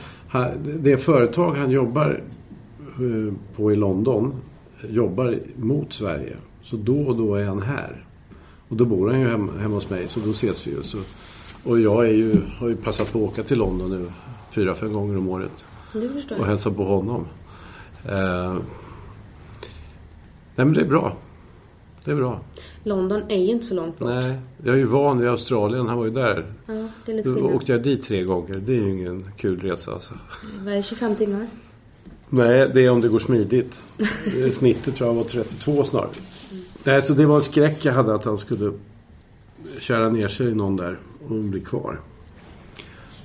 S2: det företag han jobbar på i London jobbar mot Sverige. Så då och då är han här. Och då bor han ju hemma, hemma hos mig, så då ses vi ju. Så, och jag är ju, har ju passat på att åka till London nu fyra, fem gånger om året och hälsa på honom. Eh, nej men det är bra. Det är bra.
S3: London är ju inte så långt bort.
S2: Nej, jag är ju van vid Australien. Han var ju där.
S3: Ja, det är lite
S2: Då åkte jag dit tre gånger. Det är ju ingen kul resa alltså.
S3: Vad är det, 25 timmar?
S2: Nej, det är om det går smidigt. Snittet tror jag var 32 snarare. Nej, så det var en skräck jag hade att han skulle köra ner sig i någon där och bli kvar.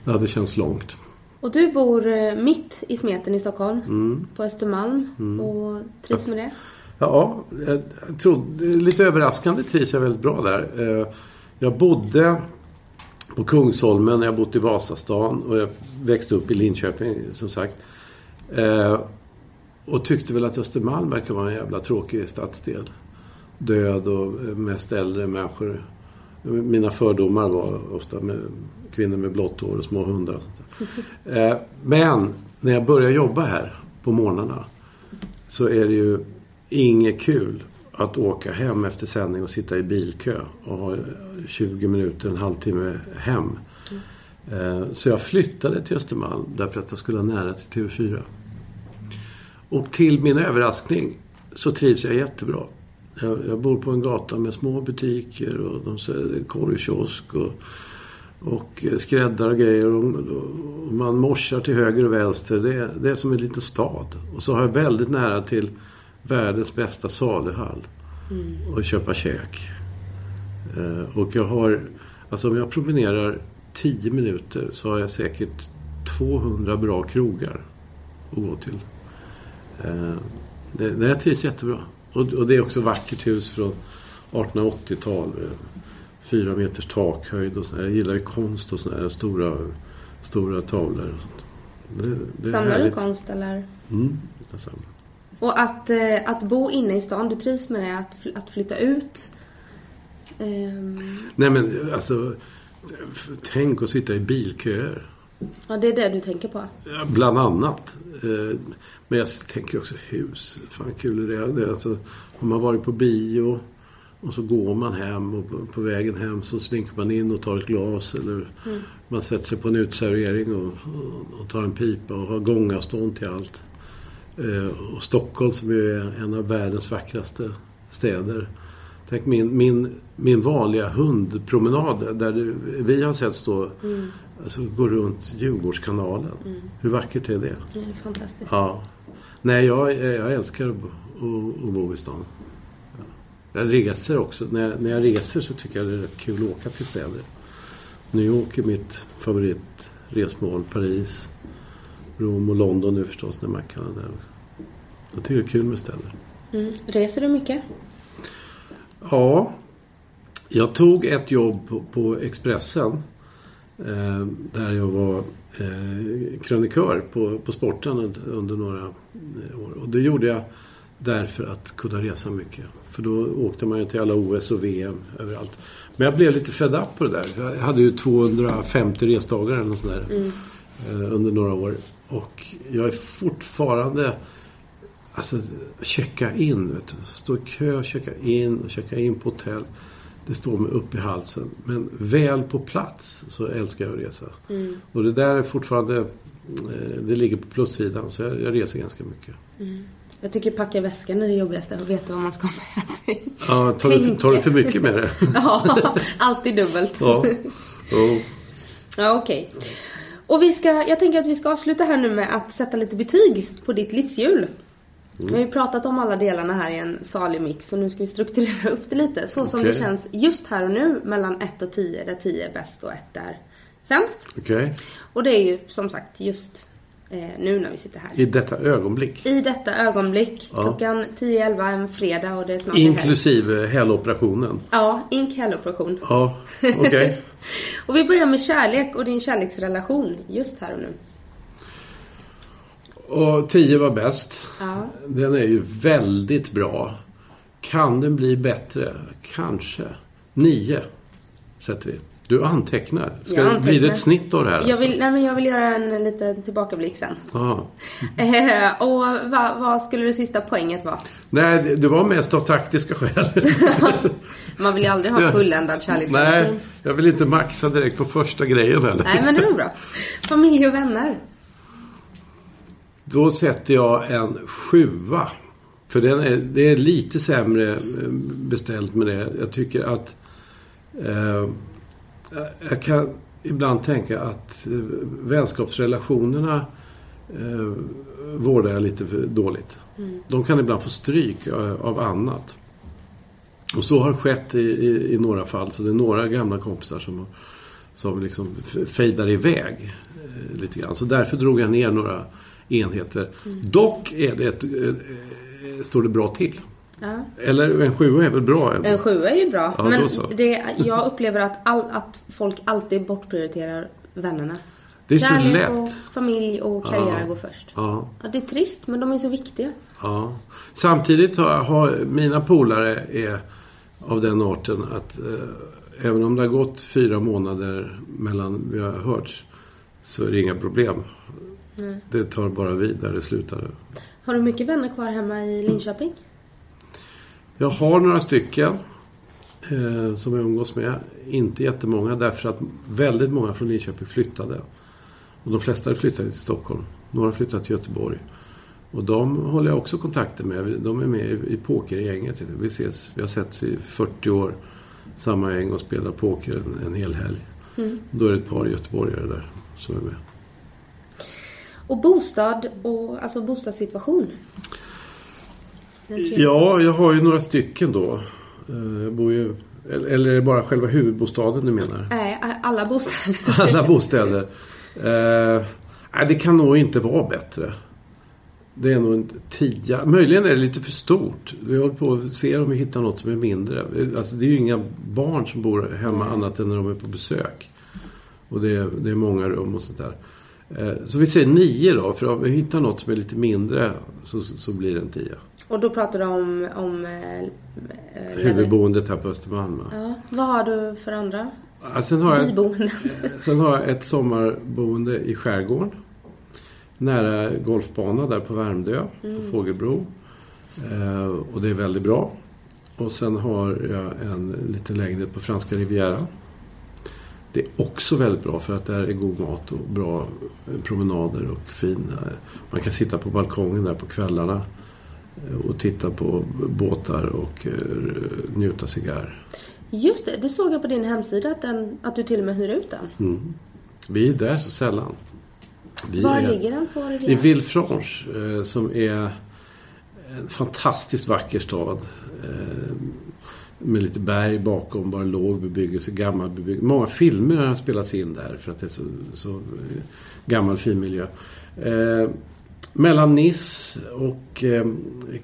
S2: Det hade känts långt.
S3: Och du bor eh, mitt i smeten i Stockholm.
S2: Mm.
S3: På Östermalm. Och trivs med det?
S2: Ja, jag trodde, lite överraskande trivs jag väldigt bra där. Eh, Jag bodde på Kungsholmen, jag har bott i Vasastan och jag växte upp i Linköping som sagt. Eh, Och tyckte väl att Östermalm verkar vara en jävla tråkig stadsdel. Död och mest äldre människor. Mina fördomar var ofta med kvinnor med blått hår och små hundar. Och sånt. Eh, Men när jag började jobba här på morgnarna så är det ju inget kul att åka hem efter sändning och sitta i bilkö och ha 20 minuter, en halvtimme hem. Eh, Så jag flyttade till Östermalm därför att jag skulle ha nära till TV4. Och till min överraskning så trivs jag jättebra. Jag, jag bor på en gata med små butiker och de säljer korvkiosk och, och skräddare och grejer. Och, och man morsar till höger och vänster. Det, är- det är som en liten stad. Och så har jag väldigt nära till världens bästa saluhall. Och köpa käk. Eh, och jag har, alltså om jag promenerar 10 minuter så har jag säkert 200 bra krogar att gå till. Eh, det, det trivs jättebra. Och, och det är också vackert hus från 1880-tal. eh, Fyra meters takhöjd och så Jag gillar ju konst och sådana här stora, stora tavlor. Det, det
S3: Samlar du konst eller?
S2: Mm, jag samlar.
S3: Och att, eh, att bo inne i stan, du trivs med det? Att, att flytta ut? Ehm,
S2: Nej men alltså, tänk att sitta i bilköer.
S3: Ja, det är det du tänker på?
S2: Bland annat. Eh, Men jag tänker också hus. Fan kul är det. alltså, har man varit på bio och så går man hem och på, vägen hem så slinker man in och tar ett glas eller man sätter sig på en utservering och, och, och tar en pipa och har gångavstånd till allt. Eh, Och Stockholm som är en av världens vackraste städer. Tänk min, min, min vanliga hundpromenad där vi har sett stå Alltså gå runt Djurgårdskanalen. Hur vackert är det?
S3: Det är fantastiskt.
S2: Ja. Nej, jag, jag älskar att bo, att, att bo i stan. Ja. Jag reser också. När jag, när jag reser så tycker jag det är rätt kul att åka till städer. New York är mitt favoritresmål. Paris, Rom och London nu förstås när man kan där. Jag tycker det är kul med städer.
S3: Mm. Reser du mycket?
S2: Ja, jag tog ett jobb på, på Expressen. Eh, där jag var eh, krönikör på, på sporten under, under några eh, år. Och det gjorde jag därför att kunna resa mycket. För då åkte man ju till alla OS och VM överallt. Men jag blev lite fed up på det där. Jag hade ju 250 resdagar eller sånt där, eh, under några år. Och jag är fortfarande... Alltså, checka in. Vet du. Stå i kö, checka in och checka in på hotell. Det står mig upp i halsen. Men väl på plats så älskar jag att resa. Och det där är fortfarande... eh, Det ligger på plussidan. Så jag, jag reser ganska mycket.
S3: Jag tycker packa väskan är det jobbigaste. Att veta vad man ska ha med sig.
S2: Ja, tar, du, tar du för mycket med det?
S3: ja, alltid dubbelt.
S2: Ja. ja.
S3: Ja, okej. Och vi ska, jag tänker att vi ska avsluta här nu med att sätta lite betyg på ditt livshjul. Vi har ju pratat om alla delarna här i en salig mix och nu ska vi strukturera upp det lite. Så som
S2: Okej.
S3: det känns just här och nu mellan 1 och 10 där 10 är bäst och 1 är sämst.
S2: Okej.
S3: Och det är ju som sagt just eh, nu när vi sitter här.
S2: I detta ögonblick.
S3: I detta ögonblick,
S2: Ja.
S3: klockan 10-11 en fredag och det är snart.
S2: Inklusive heloperationen.
S3: Ja, ink helgoperation.
S2: Ja, okej.
S3: Och vi börjar med kärlek och din kärleksrelation just här och nu.
S2: Och 10 var bäst.
S3: Ja.
S2: Den är ju väldigt bra. Kan den bli bättre? Kanske. 9 sätter vi. Du antecknar. Ska
S3: Jag
S2: det, blir det
S3: antecknar.
S2: ett snitt av det här?
S3: Jag vill, nej men jag vill göra en liten tillbakablick sen.
S2: Alltså?
S3: Eh, och vad, vad skulle det sista poänget vara?
S2: Nej, det- det var mest av taktiska skäl.
S3: Man vill ju aldrig ha fulländad kärleksrelation.
S2: Nej, jag vill inte maxa direkt på första grejen heller.
S3: Nej men det är bra. Familj och vänner.
S2: Då sätter jag en sjua. För den är, det är lite sämre eh, beställt med det. Jag tycker att... Eh, jag kan ibland tänka att eh, vänskapsrelationerna eh, vårdar jag lite för dåligt. De kan ibland få stryk eh, av annat. Och så har skett i, i, i några fall. Så det är några gamla kompisar som, som liksom fejdar iväg eh, lite grann. Så därför drog jag ner några enheter. Dock är det ett, eh, eh, står det bra till.
S3: Ja.
S2: Eller en sjua är väl bra?
S3: En sjua är ju bra.
S2: Ja,
S3: men
S2: så.
S3: det, jag upplever att, all, att folk alltid bortprioriterar vännerna.
S2: Det är så
S3: Kärlek
S2: lätt.
S3: och familj och karriär
S2: Ja.
S3: går först.
S2: Ja,
S3: det är trist men de är så viktiga.
S2: ja. Samtidigt har, har mina polare är av den arten att eh, även om det har gått fyra månader mellan vi har hörts så är det inga problem. Det tar bara vid där det slutade.
S3: Har du mycket vänner kvar hemma i Linköping?
S2: Jag har några stycken eh, som jag umgås med. Inte jättemånga därför att väldigt många från Linköping flyttade. Och de flesta flyttade till Stockholm. Några flyttade till Göteborg. Och de håller jag också kontakter med. De är med i, pokergänget. Vi ses, vi har setts i 40 år. Samma gäng och spelar poker en, en hel helg. Då är det ett par göteborgare där som är med.
S3: Och bostad och alltså bostadssituation?
S2: Ja, jag har ju några stycken då. Eh, Jag bor ju, eller eller är det bara själva huvudbostaden du menar?
S3: Nej, alla bostäder.
S2: Alla bostäder. Eh, nej, det kan nog inte vara bättre. Det är nog en tia. Möjligen är det lite för stort. Vi håller på att se om vi hittar något som är mindre. Alltså, det är ju inga barn som bor hemma annat än när de är på besök. Och det är, det är många rum och sånt där. Eh, så vi säger nio då. För om vi hittar något som är lite mindre så, så, blir det en tia.
S3: Och då pratar du om... om eh, eh,
S2: Huvudboendet här på Östermalm.
S3: Ja, vad har du för andra
S2: Ja, sen har jag
S3: biboenden?
S2: Sen har jag ett sommarboende i skärgården. Nära golfbana där på Värmdö, på Fågelbro. Eh, och det är väldigt bra. Och sen har jag en liten lägenhet på Franska Riviera. Det är också väldigt bra för att där är god mat och bra promenader och fin. eh, Man kan sitta på balkongen där på kvällarna eh, och titta på båtar och eh, njuta cigarr.
S3: Just det, det såg jag på din hemsida att, den, att du till och med hyr ut den.
S2: Mm. Vi är där så sällan. Vi
S3: Var
S2: är-
S3: ligger den på
S2: I
S3: Riviera?
S2: Villefranche som är en fantastiskt vacker stad. Eh, med lite berg bakom, bara låg bebyggelse, gammal bebyggelse. Många filmer har spelats in där för att det är så, så eh, gammal fin miljö. Eh, mellan Nice och eh,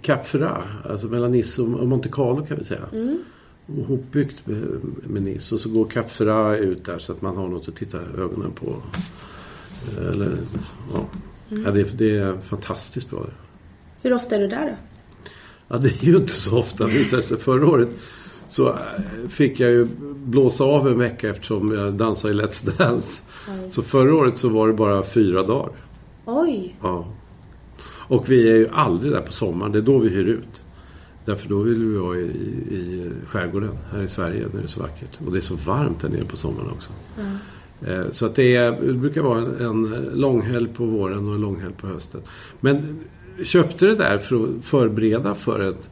S2: Cap Ferrat, alltså mellan Nice och och Monte Carlo kan vi säga. Och hopbyggt med, med Nice. Och så går Cap Ferrat ut där så att man har något att titta ögonen på. Eller, ja. Ja, det, det är fantastiskt bra.
S3: Hur ofta är du där då?
S2: Ja, det är ju inte så ofta visar sig. Förra året så eh, fick jag ju blåsa av en vecka eftersom jag dansade i Let's Dance. Så förra året så var det bara fyra dagar.
S3: Oj!
S2: Ja. Och vi är ju aldrig där på sommaren. Det är då vi hyr ut. Därför då vill vi vara i, i skärgården här i Sverige när det är så vackert. Och det är så varmt där nere på sommaren också. Eh, Så att det, är, det brukar vara en, en långhelg på våren och en långhelg på hösten. Men köpte det där för att förbereda för ett,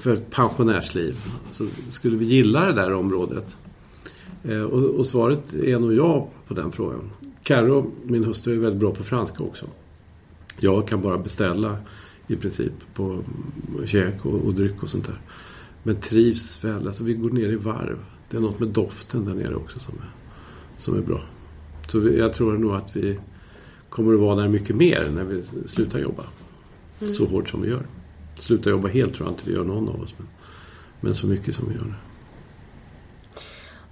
S2: för ett pensionärsliv. Så skulle vi gilla det där området? Eh, Och, och svaret är nog ja på den frågan. Karo, min hustru, är väldigt bra på franska också. Jag kan bara beställa i princip på käk och, och dryck och sånt där. Men trivs väl. Alltså vi går ner i varv. Det är något med doften där nere också som är, som är bra. Så vi, jag tror nog att vi kommer att vara där mycket mer när vi slutar jobba. Så hårt som vi gör. Sluta jobba helt tror jag inte vi gör någon av oss. Men, men så mycket som vi gör.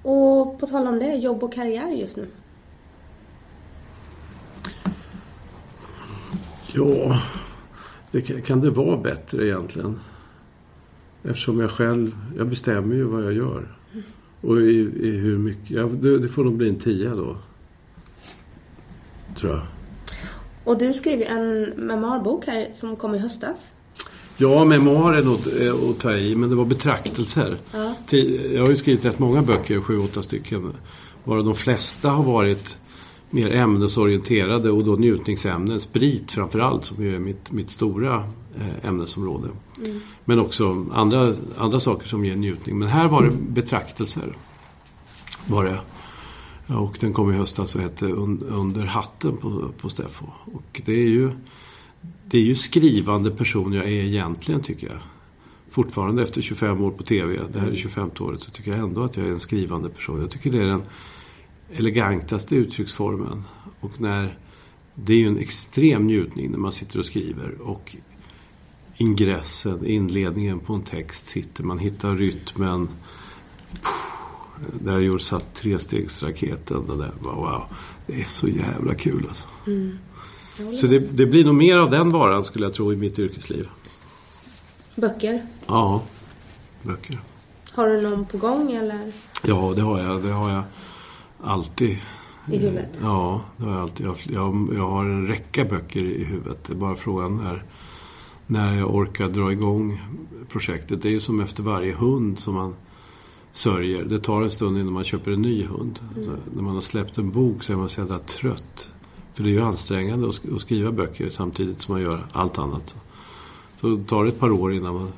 S3: Och på tal om det, jobb och karriär just nu.
S2: Ja, det kan, kan det vara bättre egentligen? Eftersom jag själv, jag bestämmer ju vad jag gör. Och i, i hur mycket, ja, det, det får nog bli en tia då. Tror jag.
S3: Och du skrev ju en memoarbok här som kom i höstas.
S2: Ja, memoar är nog eh, att ta i, men det var betraktelser.
S3: Ja.
S2: Jag har ju skrivit rätt många böcker, sju, åtta stycken. Varav de flesta har varit mer ämnesorienterade och då njutningsämnen. Sprit framförallt, som ju är mitt, mitt stora eh, ämnesområde. Men också andra, andra saker som ger njutning. Men här var det betraktelser. Var det. Och den kom i höstas och hette Un- Under hatten på, på Steffo. Och det är ju det är ju skrivande person jag är egentligen tycker jag. Fortfarande efter 25 år på TV, det här är 25 året, så tycker jag ändå att jag är en skrivande person. Jag tycker det är den elegantaste uttrycksformen. Och när det är ju en extrem njutning när man sitter och skriver och ingressen, inledningen på en text sitter, man hittar rytmen. Där gjorde satt trestegsraketen. Det där, wow, det är så jävla kul alltså. Så det, det blir nog mer av den varan skulle jag tro i mitt yrkesliv.
S3: Böcker.
S2: Ja, böcker.
S3: Har du någon på gång eller
S2: Ja, det har jag. Det har jag alltid.
S3: i huvudet?
S2: Ja, det har jag alltid. Jag, jag, jag har en räcka böcker i huvudet. Det är bara frågan när, när jag orkar dra igång projektet. Det är ju som efter varje hund som man sörjer. Det tar en stund innan man köper en ny hund. Så När man har släppt en bok så är man så jävla trött. För det är ju ansträngande att sk- att skriva böcker samtidigt som man gör allt annat. Så det tar ett par år innan man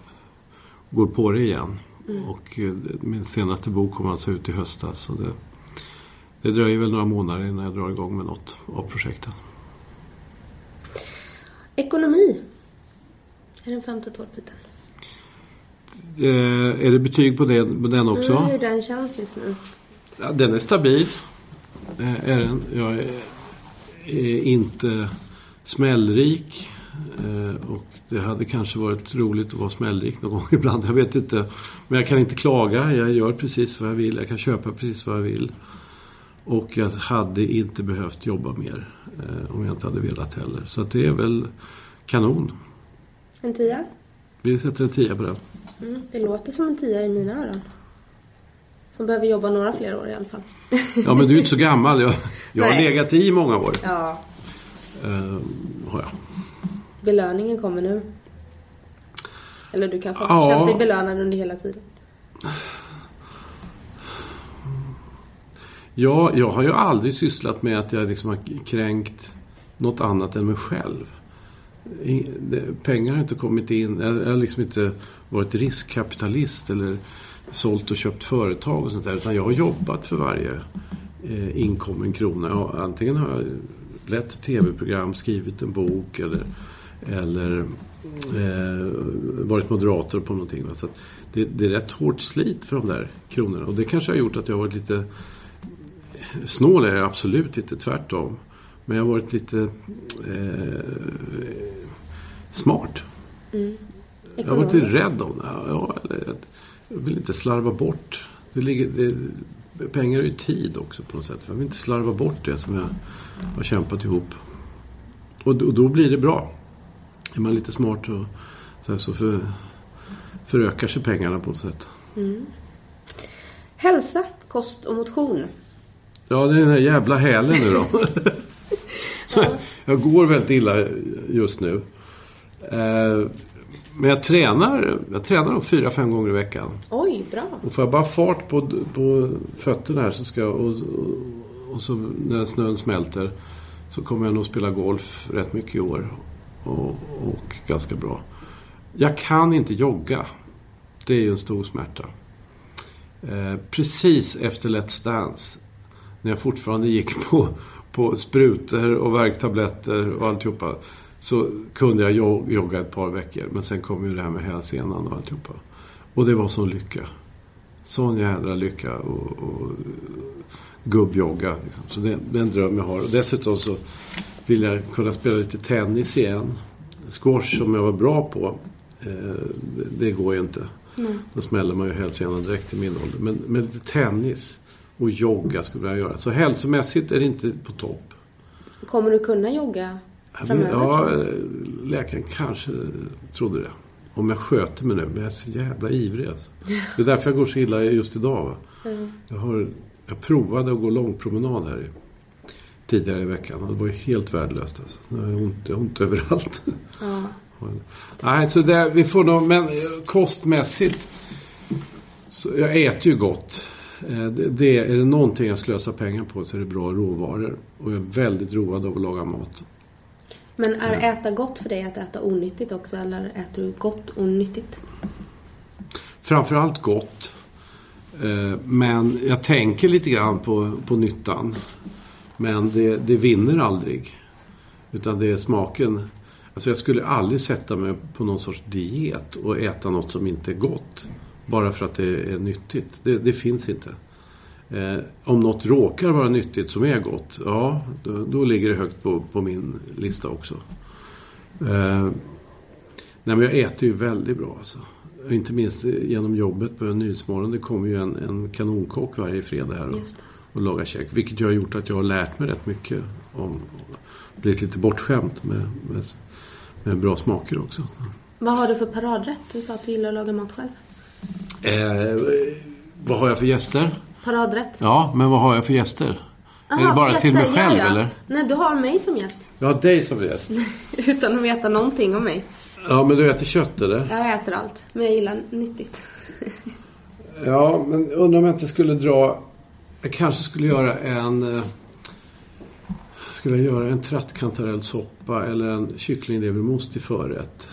S2: går på det igen. Och eh, min senaste bok kom alltså ut i höstas. Så det, det dröjer väl några månader innan jag drar igång med något av projekten.
S3: Ekonomi. Är den femte tårtbiten.
S2: Eh, är det betyg på, det, på den också?
S3: Mm, hur den känns just nu.
S2: Ja, den är stabil. Eh, är den. Jag är, är inte smällrik. Eh, och det hade kanske varit roligt att vara smällrik någon gång ibland. Jag vet inte. Men jag kan inte klaga. Jag gör precis vad jag vill. Jag kan köpa precis vad jag vill. Och jag hade inte behövt jobba mer. Eh, om jag inte hade velat heller. Så det är väl kanon.
S3: En tia.
S2: Vi sätter en tia på den.
S3: Mm, det låter som en tia i mina öron. Som behöver jobba några fler år i alla fall.
S2: Ja men du är inte så gammal. Jag, jag har legat i många år.
S1: Ja.
S2: Eh, har jag.
S3: Belöningen kommer nu. Eller du kanske har
S2: Ja.
S3: känt dig belönad under hela tiden.
S2: Ja, jag har ju aldrig sysslat med att jag liksom har kränkt något annat än mig själv. Pengar har inte kommit in. Jag jag har liksom inte varit riskkapitalist eller sålt och köpt företag och sånt där. Utan jag har jobbat för varje eh, inkommen krona. Antingen har jag lett tv-program, skrivit en bok eller, eller eh, varit moderator på någonting. Så det, det är rätt hårt slit för de där kronorna. Och det kanske har gjort att jag har varit lite Snål är jag absolut inte, tvärtom. Men jag har varit lite eh, smart. Jag har varit lite rädd om det. Ja, jag vill inte slarva bort. Det ligger, det, pengar är ju tid också på något sätt. Jag vill inte slarva bort det som jag har kämpat ihop. Och, då- och då blir det bra. Är man lite smart och, så, här, så för, förökar sig pengarna på något sätt.
S3: Hälsa, kost och motion.
S2: Ja, det är den här jävla hälen nu då. Jag går väldigt illa just nu. Eh, men jag tränar, jag tränar nog fyra, fem gånger i veckan.
S3: Oj, bra.
S2: Och får jag bara fart på, på fötterna här så ska jag, och, och, och så när snön smälter så kommer jag nog spela golf rätt mycket i år. Och, och ganska bra. Jag kan inte jogga. Det är ju en stor smärta. Eh, precis efter Let's Dance, när jag fortfarande gick på, på sprutor och värktabletter och alltihopa, så kunde jag jo- jogga ett par veckor. Men sen kom ju det här med hälsenan och alltihopa. Och det var sån lycka. Sån jädra lycka och, och gubbjogga. Liksom. Så det, det är en dröm jag har. Och dessutom så vill jag kunna spela lite tennis igen. Squash som jag var bra på, eh, det, går ju inte. Då smäller man ju hälsenan direkt i min ålder. Men, men lite tennis och jogga skulle jag göra. Så hälsomässigt är det inte på topp.
S3: Kommer du kunna jogga framöver?
S2: Ja, läkaren kanske trodde det. Om jag sköter mig nu. Men jag är så jävla ivrig alltså. Det är därför jag går så illa just idag. Va? Jag, har, jag provade att gå långpromenad här i, tidigare i veckan. Och det var ju helt värdelöst. Alltså. Nu har jag ont, jag har ont överallt.
S3: Ja.
S2: Nej, så det, vi får nog, men eh, kostmässigt. Så jag äter ju gott. Eh, Det, det, är det någonting jag slösar pengar på så är det bra råvaror. Och jag är väldigt road av att laga mat.
S3: Men är äta gott för dig att äta onyttigt också eller äter du gott och nyttigt?
S2: Framförallt gott. Eh, Men jag tänker lite grann på, på nyttan. Men det, det vinner aldrig. Utan det är smaken. Alltså jag skulle aldrig sätta mig på någon sorts diet och äta något som inte är gott. Bara för att det är nyttigt. Det, det finns inte. Eh, om något råkar vara nyttigt som är gott, ja, då, då ligger det högt på, på min lista också. Eh, nej, men jag äter ju väldigt bra alltså. Inte minst genom jobbet på Nyhetsmorgon. Det kommer ju en, en kanonkock varje fredag här och, och lagar käk. Vilket ju har gjort att jag har lärt mig rätt mycket. Om, blivit lite bortskämt med, med, med bra smaker också.
S3: Vad har du för paradrätt? Du sa att du gillar att laga mat själv.
S2: Eh, vad har jag för gäster?
S3: Paradrätt?
S2: Ja, men vad har jag för gäster? är det
S3: Aha,
S2: bara till mig själv
S3: ja, ja.
S2: eller?
S3: Nej, du har mig som gäst.
S2: Jag har dig som gäst.
S3: Utan att veta någonting om mig.
S2: Ja, men du äter kött eller?
S3: Jag äter allt, men jag gillar nyttigt.
S2: Ja, men undrar om jag inte skulle dra... Jag kanske skulle göra en... eh, Skulle jag göra en trattkantarellsoppa eller en kycklinglevermos till förrätt?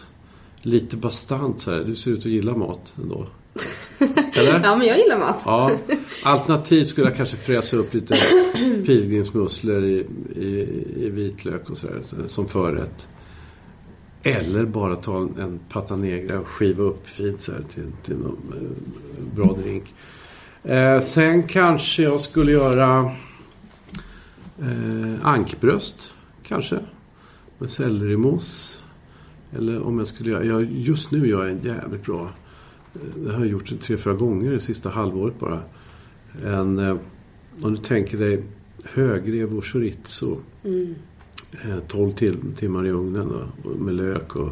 S2: Lite bastant så här. Du ser ut att gilla mat ändå. Eller?
S3: Ja, men jag gillar mat.
S2: Ja. Alternativt skulle jag kanske fräsa upp lite pilgrimsmusslor i, i, i vitlök och sådär som förrätt. Eller bara ta en, pata negra och skiva upp fint så här till, till någon eh, bra drink. Eh, sen kanske jag skulle göra eh, ankbröst. Kanske. Med sellerimousse. Eller om jag skulle göra... Jag, just nu gör jag en jävligt bra... eh, Det har jag gjort tre, fyra gånger det sista halvåret bara. En, eh, om du tänker dig högrev och chorizo. Eh, 12 tim- timmar i ugnen då, med lök och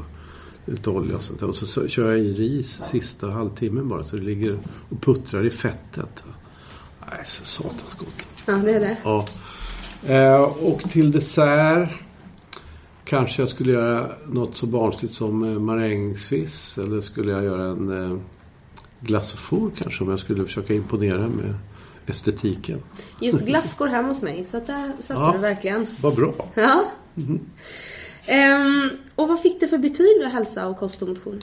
S2: lite olja och sånt där. Och så, kör jag i ris sista halvtimmen bara så det ligger och puttrar i fettet. Nej, så satans gott.
S3: Ja, det är det.
S2: Ja. Eh, och till dessert kanske jag skulle göra något så barnsligt som eh, marängsviss. Eller skulle jag göra en four kanske om jag skulle försöka imponera med estetiken.
S3: Just glass går hem hos mig, så där satte
S2: Ja.
S3: du verkligen.
S2: Vad bra.
S3: Ja. Ehm, och vad fick du för betyg då, hälsa och kost och motion?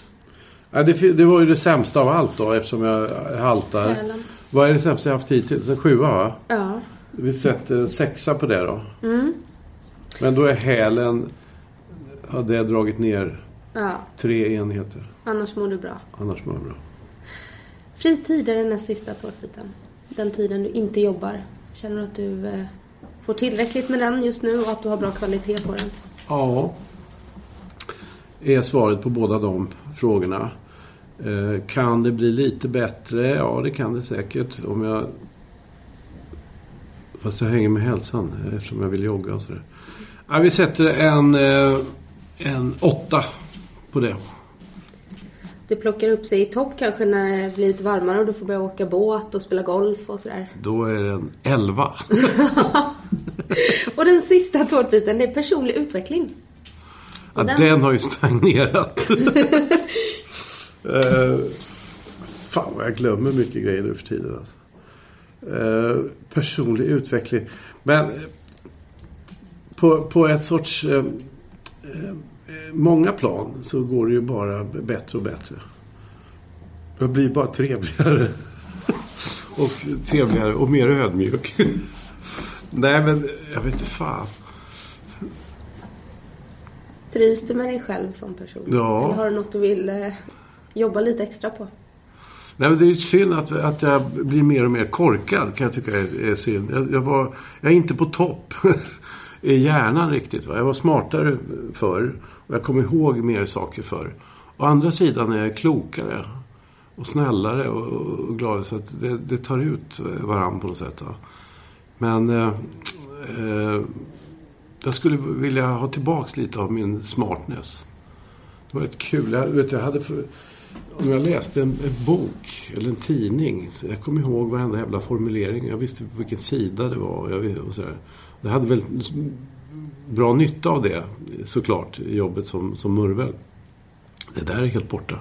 S2: Ja, det, det var ju det sämsta av allt då eftersom jag haltar.
S3: Hälen.
S2: Vad är det sämsta jag haft hittills? En sjua va?
S3: Ja.
S2: Vi sätter en sexa på det då. Men då är hälen, hade jag dragit ner
S3: ja,
S2: tre enheter.
S3: annars mår du bra.
S2: Annars mår jag bra.
S3: Fritid är den näst sista tårtbiten. Den tiden du inte jobbar. Känner du att du eh, får tillräckligt med den just nu och att du har bra kvalitet på den?
S2: Ja. Är svaret på båda de frågorna. Eh, kan det bli lite bättre? Ja, det kan det säkert. Om jag... Fast jag hänger med hälsan eh, eftersom jag vill jogga och sådär. Ja, vi sätter en, en åtta på det.
S3: Det plockar upp sig i topp kanske när det blir lite varmare och du får börja åka båt och spela golf och sådär.
S2: Då är det en elva.
S3: Och den sista tårtbiten, det är personlig utveckling.
S2: Ja,
S3: Den-
S2: den... har ju stagnerat. uh, fan vad jag glömmer mycket grejer nu för tiden. Alltså. Eh, personlig utveckling. Men eh, på, på ett sorts... eh, många plan så går det ju bara bättre och bättre. Jag blir bara trevligare. och trevligare och mer ödmjuk. Nej men jag vet inte fan.
S3: Trivs du med dig själv som person?
S2: Ja.
S3: Eller har du något du vill eh, jobba lite extra på?
S2: Nej, men det är ju synd att, att jag blir mer och mer korkad kan jag tycka är, är synd. Jag, jag, var, jag är inte på topp i hjärnan riktigt. Va? Jag var smartare förr och jag kommer ihåg mer saker förr. Å andra sidan är jag klokare och snällare och, och gladare så att det, det tar ut eh, varandra på något sätt. Va? Men eh, eh, jag skulle vilja ha tillbaks lite av min smartness. Det var rätt kul. Jag, vet, jag hade för, om jag läste en, en bok eller en tidning. Så jag kom ihåg varenda jävla formulering. Jag visste på vilken sida det var. Och jag, och så sådär. Det hade väl bra nytta av det såklart jobbet som, som murvel. Det där är helt borta.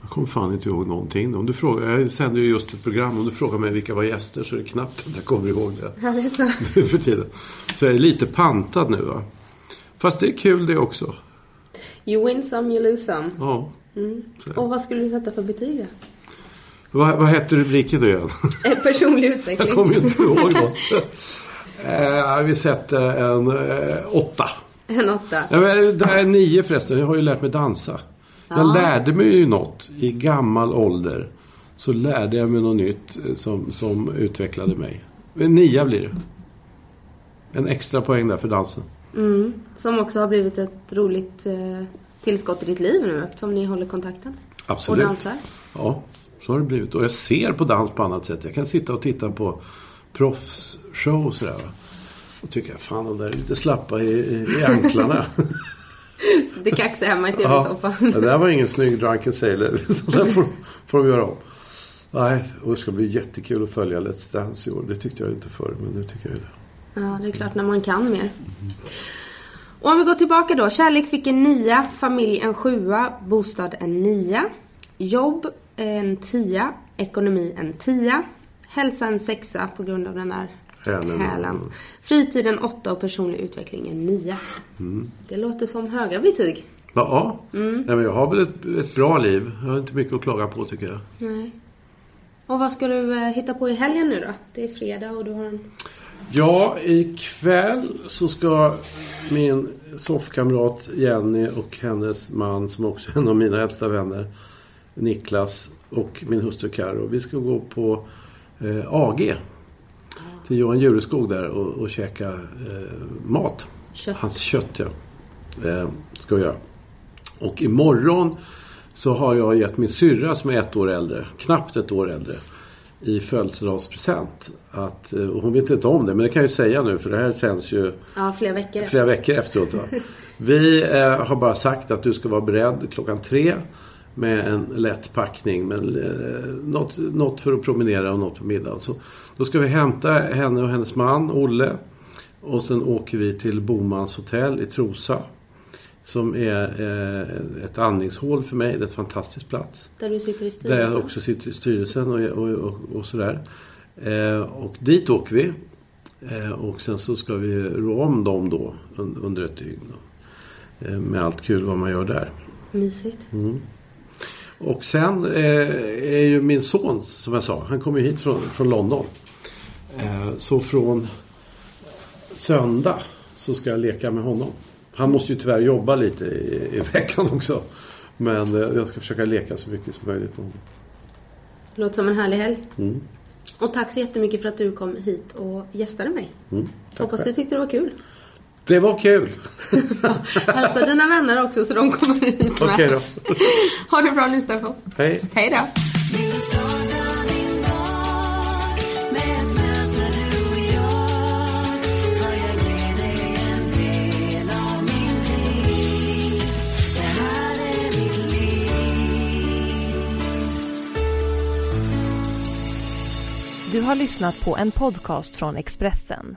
S2: Jag kommer fan inte ihåg någonting. Om du frågar, jag sänder ju just ett program. Om du frågar mig vilka var gäster så är det knappt att jag kommer ihåg det
S3: Ja, det är så.
S2: för tiden. Så jag är lite pantad nu va. Fast det är kul det också.
S3: You win some, you lose some.
S2: Ja.
S3: Och vad skulle du sätta för betyg?
S2: Vad, vad hette rubriken då igen?
S3: Eh, Personlig
S2: Jag
S3: utveckling.
S2: kommer inte ihåg då. eh, vi sätter en eh, åtta.
S3: En åtta.
S2: Nej, men det är nio förresten. Jag har ju lärt mig dansa. Jag
S3: Ja.
S2: lärde mig ju något i gammal ålder. Så lärde jag mig något nytt eh, som, som utvecklade mig. En nia blir det. En extra poäng där för dansen.
S3: Mm. Som också har blivit ett roligt eh, tillskott i ditt liv nu eftersom ni håller kontakten.
S2: Absolut.
S3: Och dansar.
S2: Ja, så har det blivit. Och jag ser på dans på annat sätt. Jag kan sitta och titta på proffsshow och sådär. Och tycka, fan de där är lite slappa i, i, i anklarna.
S3: Så det kaxar hemma i
S2: ja,
S3: tv-soffan.
S2: det där var ingen snygg drunken sailor. Så där får, får de göra om. Nej, och det ska bli jättekul att följa Let's Dance i år. Det tyckte jag inte förr, men nu tycker jag det.
S3: Ja, det är klart när man kan mer. Och om vi går tillbaka då. Kärlek fick en nia, familj en sjua, bostad en nia, jobb en tia, ekonomi en tia, hälsa en sexa på grund av den där
S2: Hälen.
S3: hälen. Fritid en åtta och personlig utveckling en nia. Det låter som höga betyg.
S2: Ja, Nej, men jag har väl ett, ett bra liv. Jag har inte mycket att klaga på tycker jag.
S3: Nej. Och vad ska du eh, hitta på i helgen nu då? Det är fredag och du har en...
S2: Ja, ikväll så ska min soffkamrat Jenny och hennes man som också är en av mina äldsta vänner Niklas och min hustru Karo. Vi ska gå på eh, AG till Johan Jureskog där och, och käka eh, mat.
S3: Kött.
S2: Hans kött ja. Eh, ska vi göra. Och imorgon så har jag gett min syrra som är ett år äldre, knappt ett år äldre, i födelsedagspresent. Att, eh, och hon vet inte om det, men det kan jag ju säga nu för det här sänds ju
S3: Ja, flera veckor
S2: flera veckor efteråt. Va? Vi eh, har bara sagt att du ska vara beredd klockan tre med en lätt packning. Men, eh, något, något för att promenera och något för middag. Så, då ska vi hämta henne och hennes man Olle. Och sen åker vi till Bomans hotell i Trosa. Som är eh, ett andningshål för mig. Det är ett fantastisk plats.
S3: Där du sitter i
S2: Där
S3: styrelsen.
S2: jag också sitter i styrelsen och, och, och, och sådär. Eh, och dit åker vi. Eh, och sen så ska vi rå om dem då un, under ett dygn. Då. Eh, med allt kul vad man gör där.
S3: Mysigt.
S2: Och sen eh, är ju min son, som jag sa, han kommer ju hit från, från London. Eh, så från söndag så ska jag leka med honom. Han måste ju tyvärr jobba lite i, i veckan också. Men eh, jag ska försöka leka så mycket som möjligt med honom.
S3: Låter som en härlig helg.
S2: Mm.
S3: Och tack så jättemycket för att du kom hit och gästade mig.
S2: Mm,
S3: Hoppas du tyckte det var kul.
S2: Det var kul!
S3: Hälsa dina vänner också så de kommer hit med.
S2: Okej då.
S3: Ha det bra nu Stefan.
S2: Hej!
S3: Hej då.
S4: Du har lyssnat på en podcast från Expressen.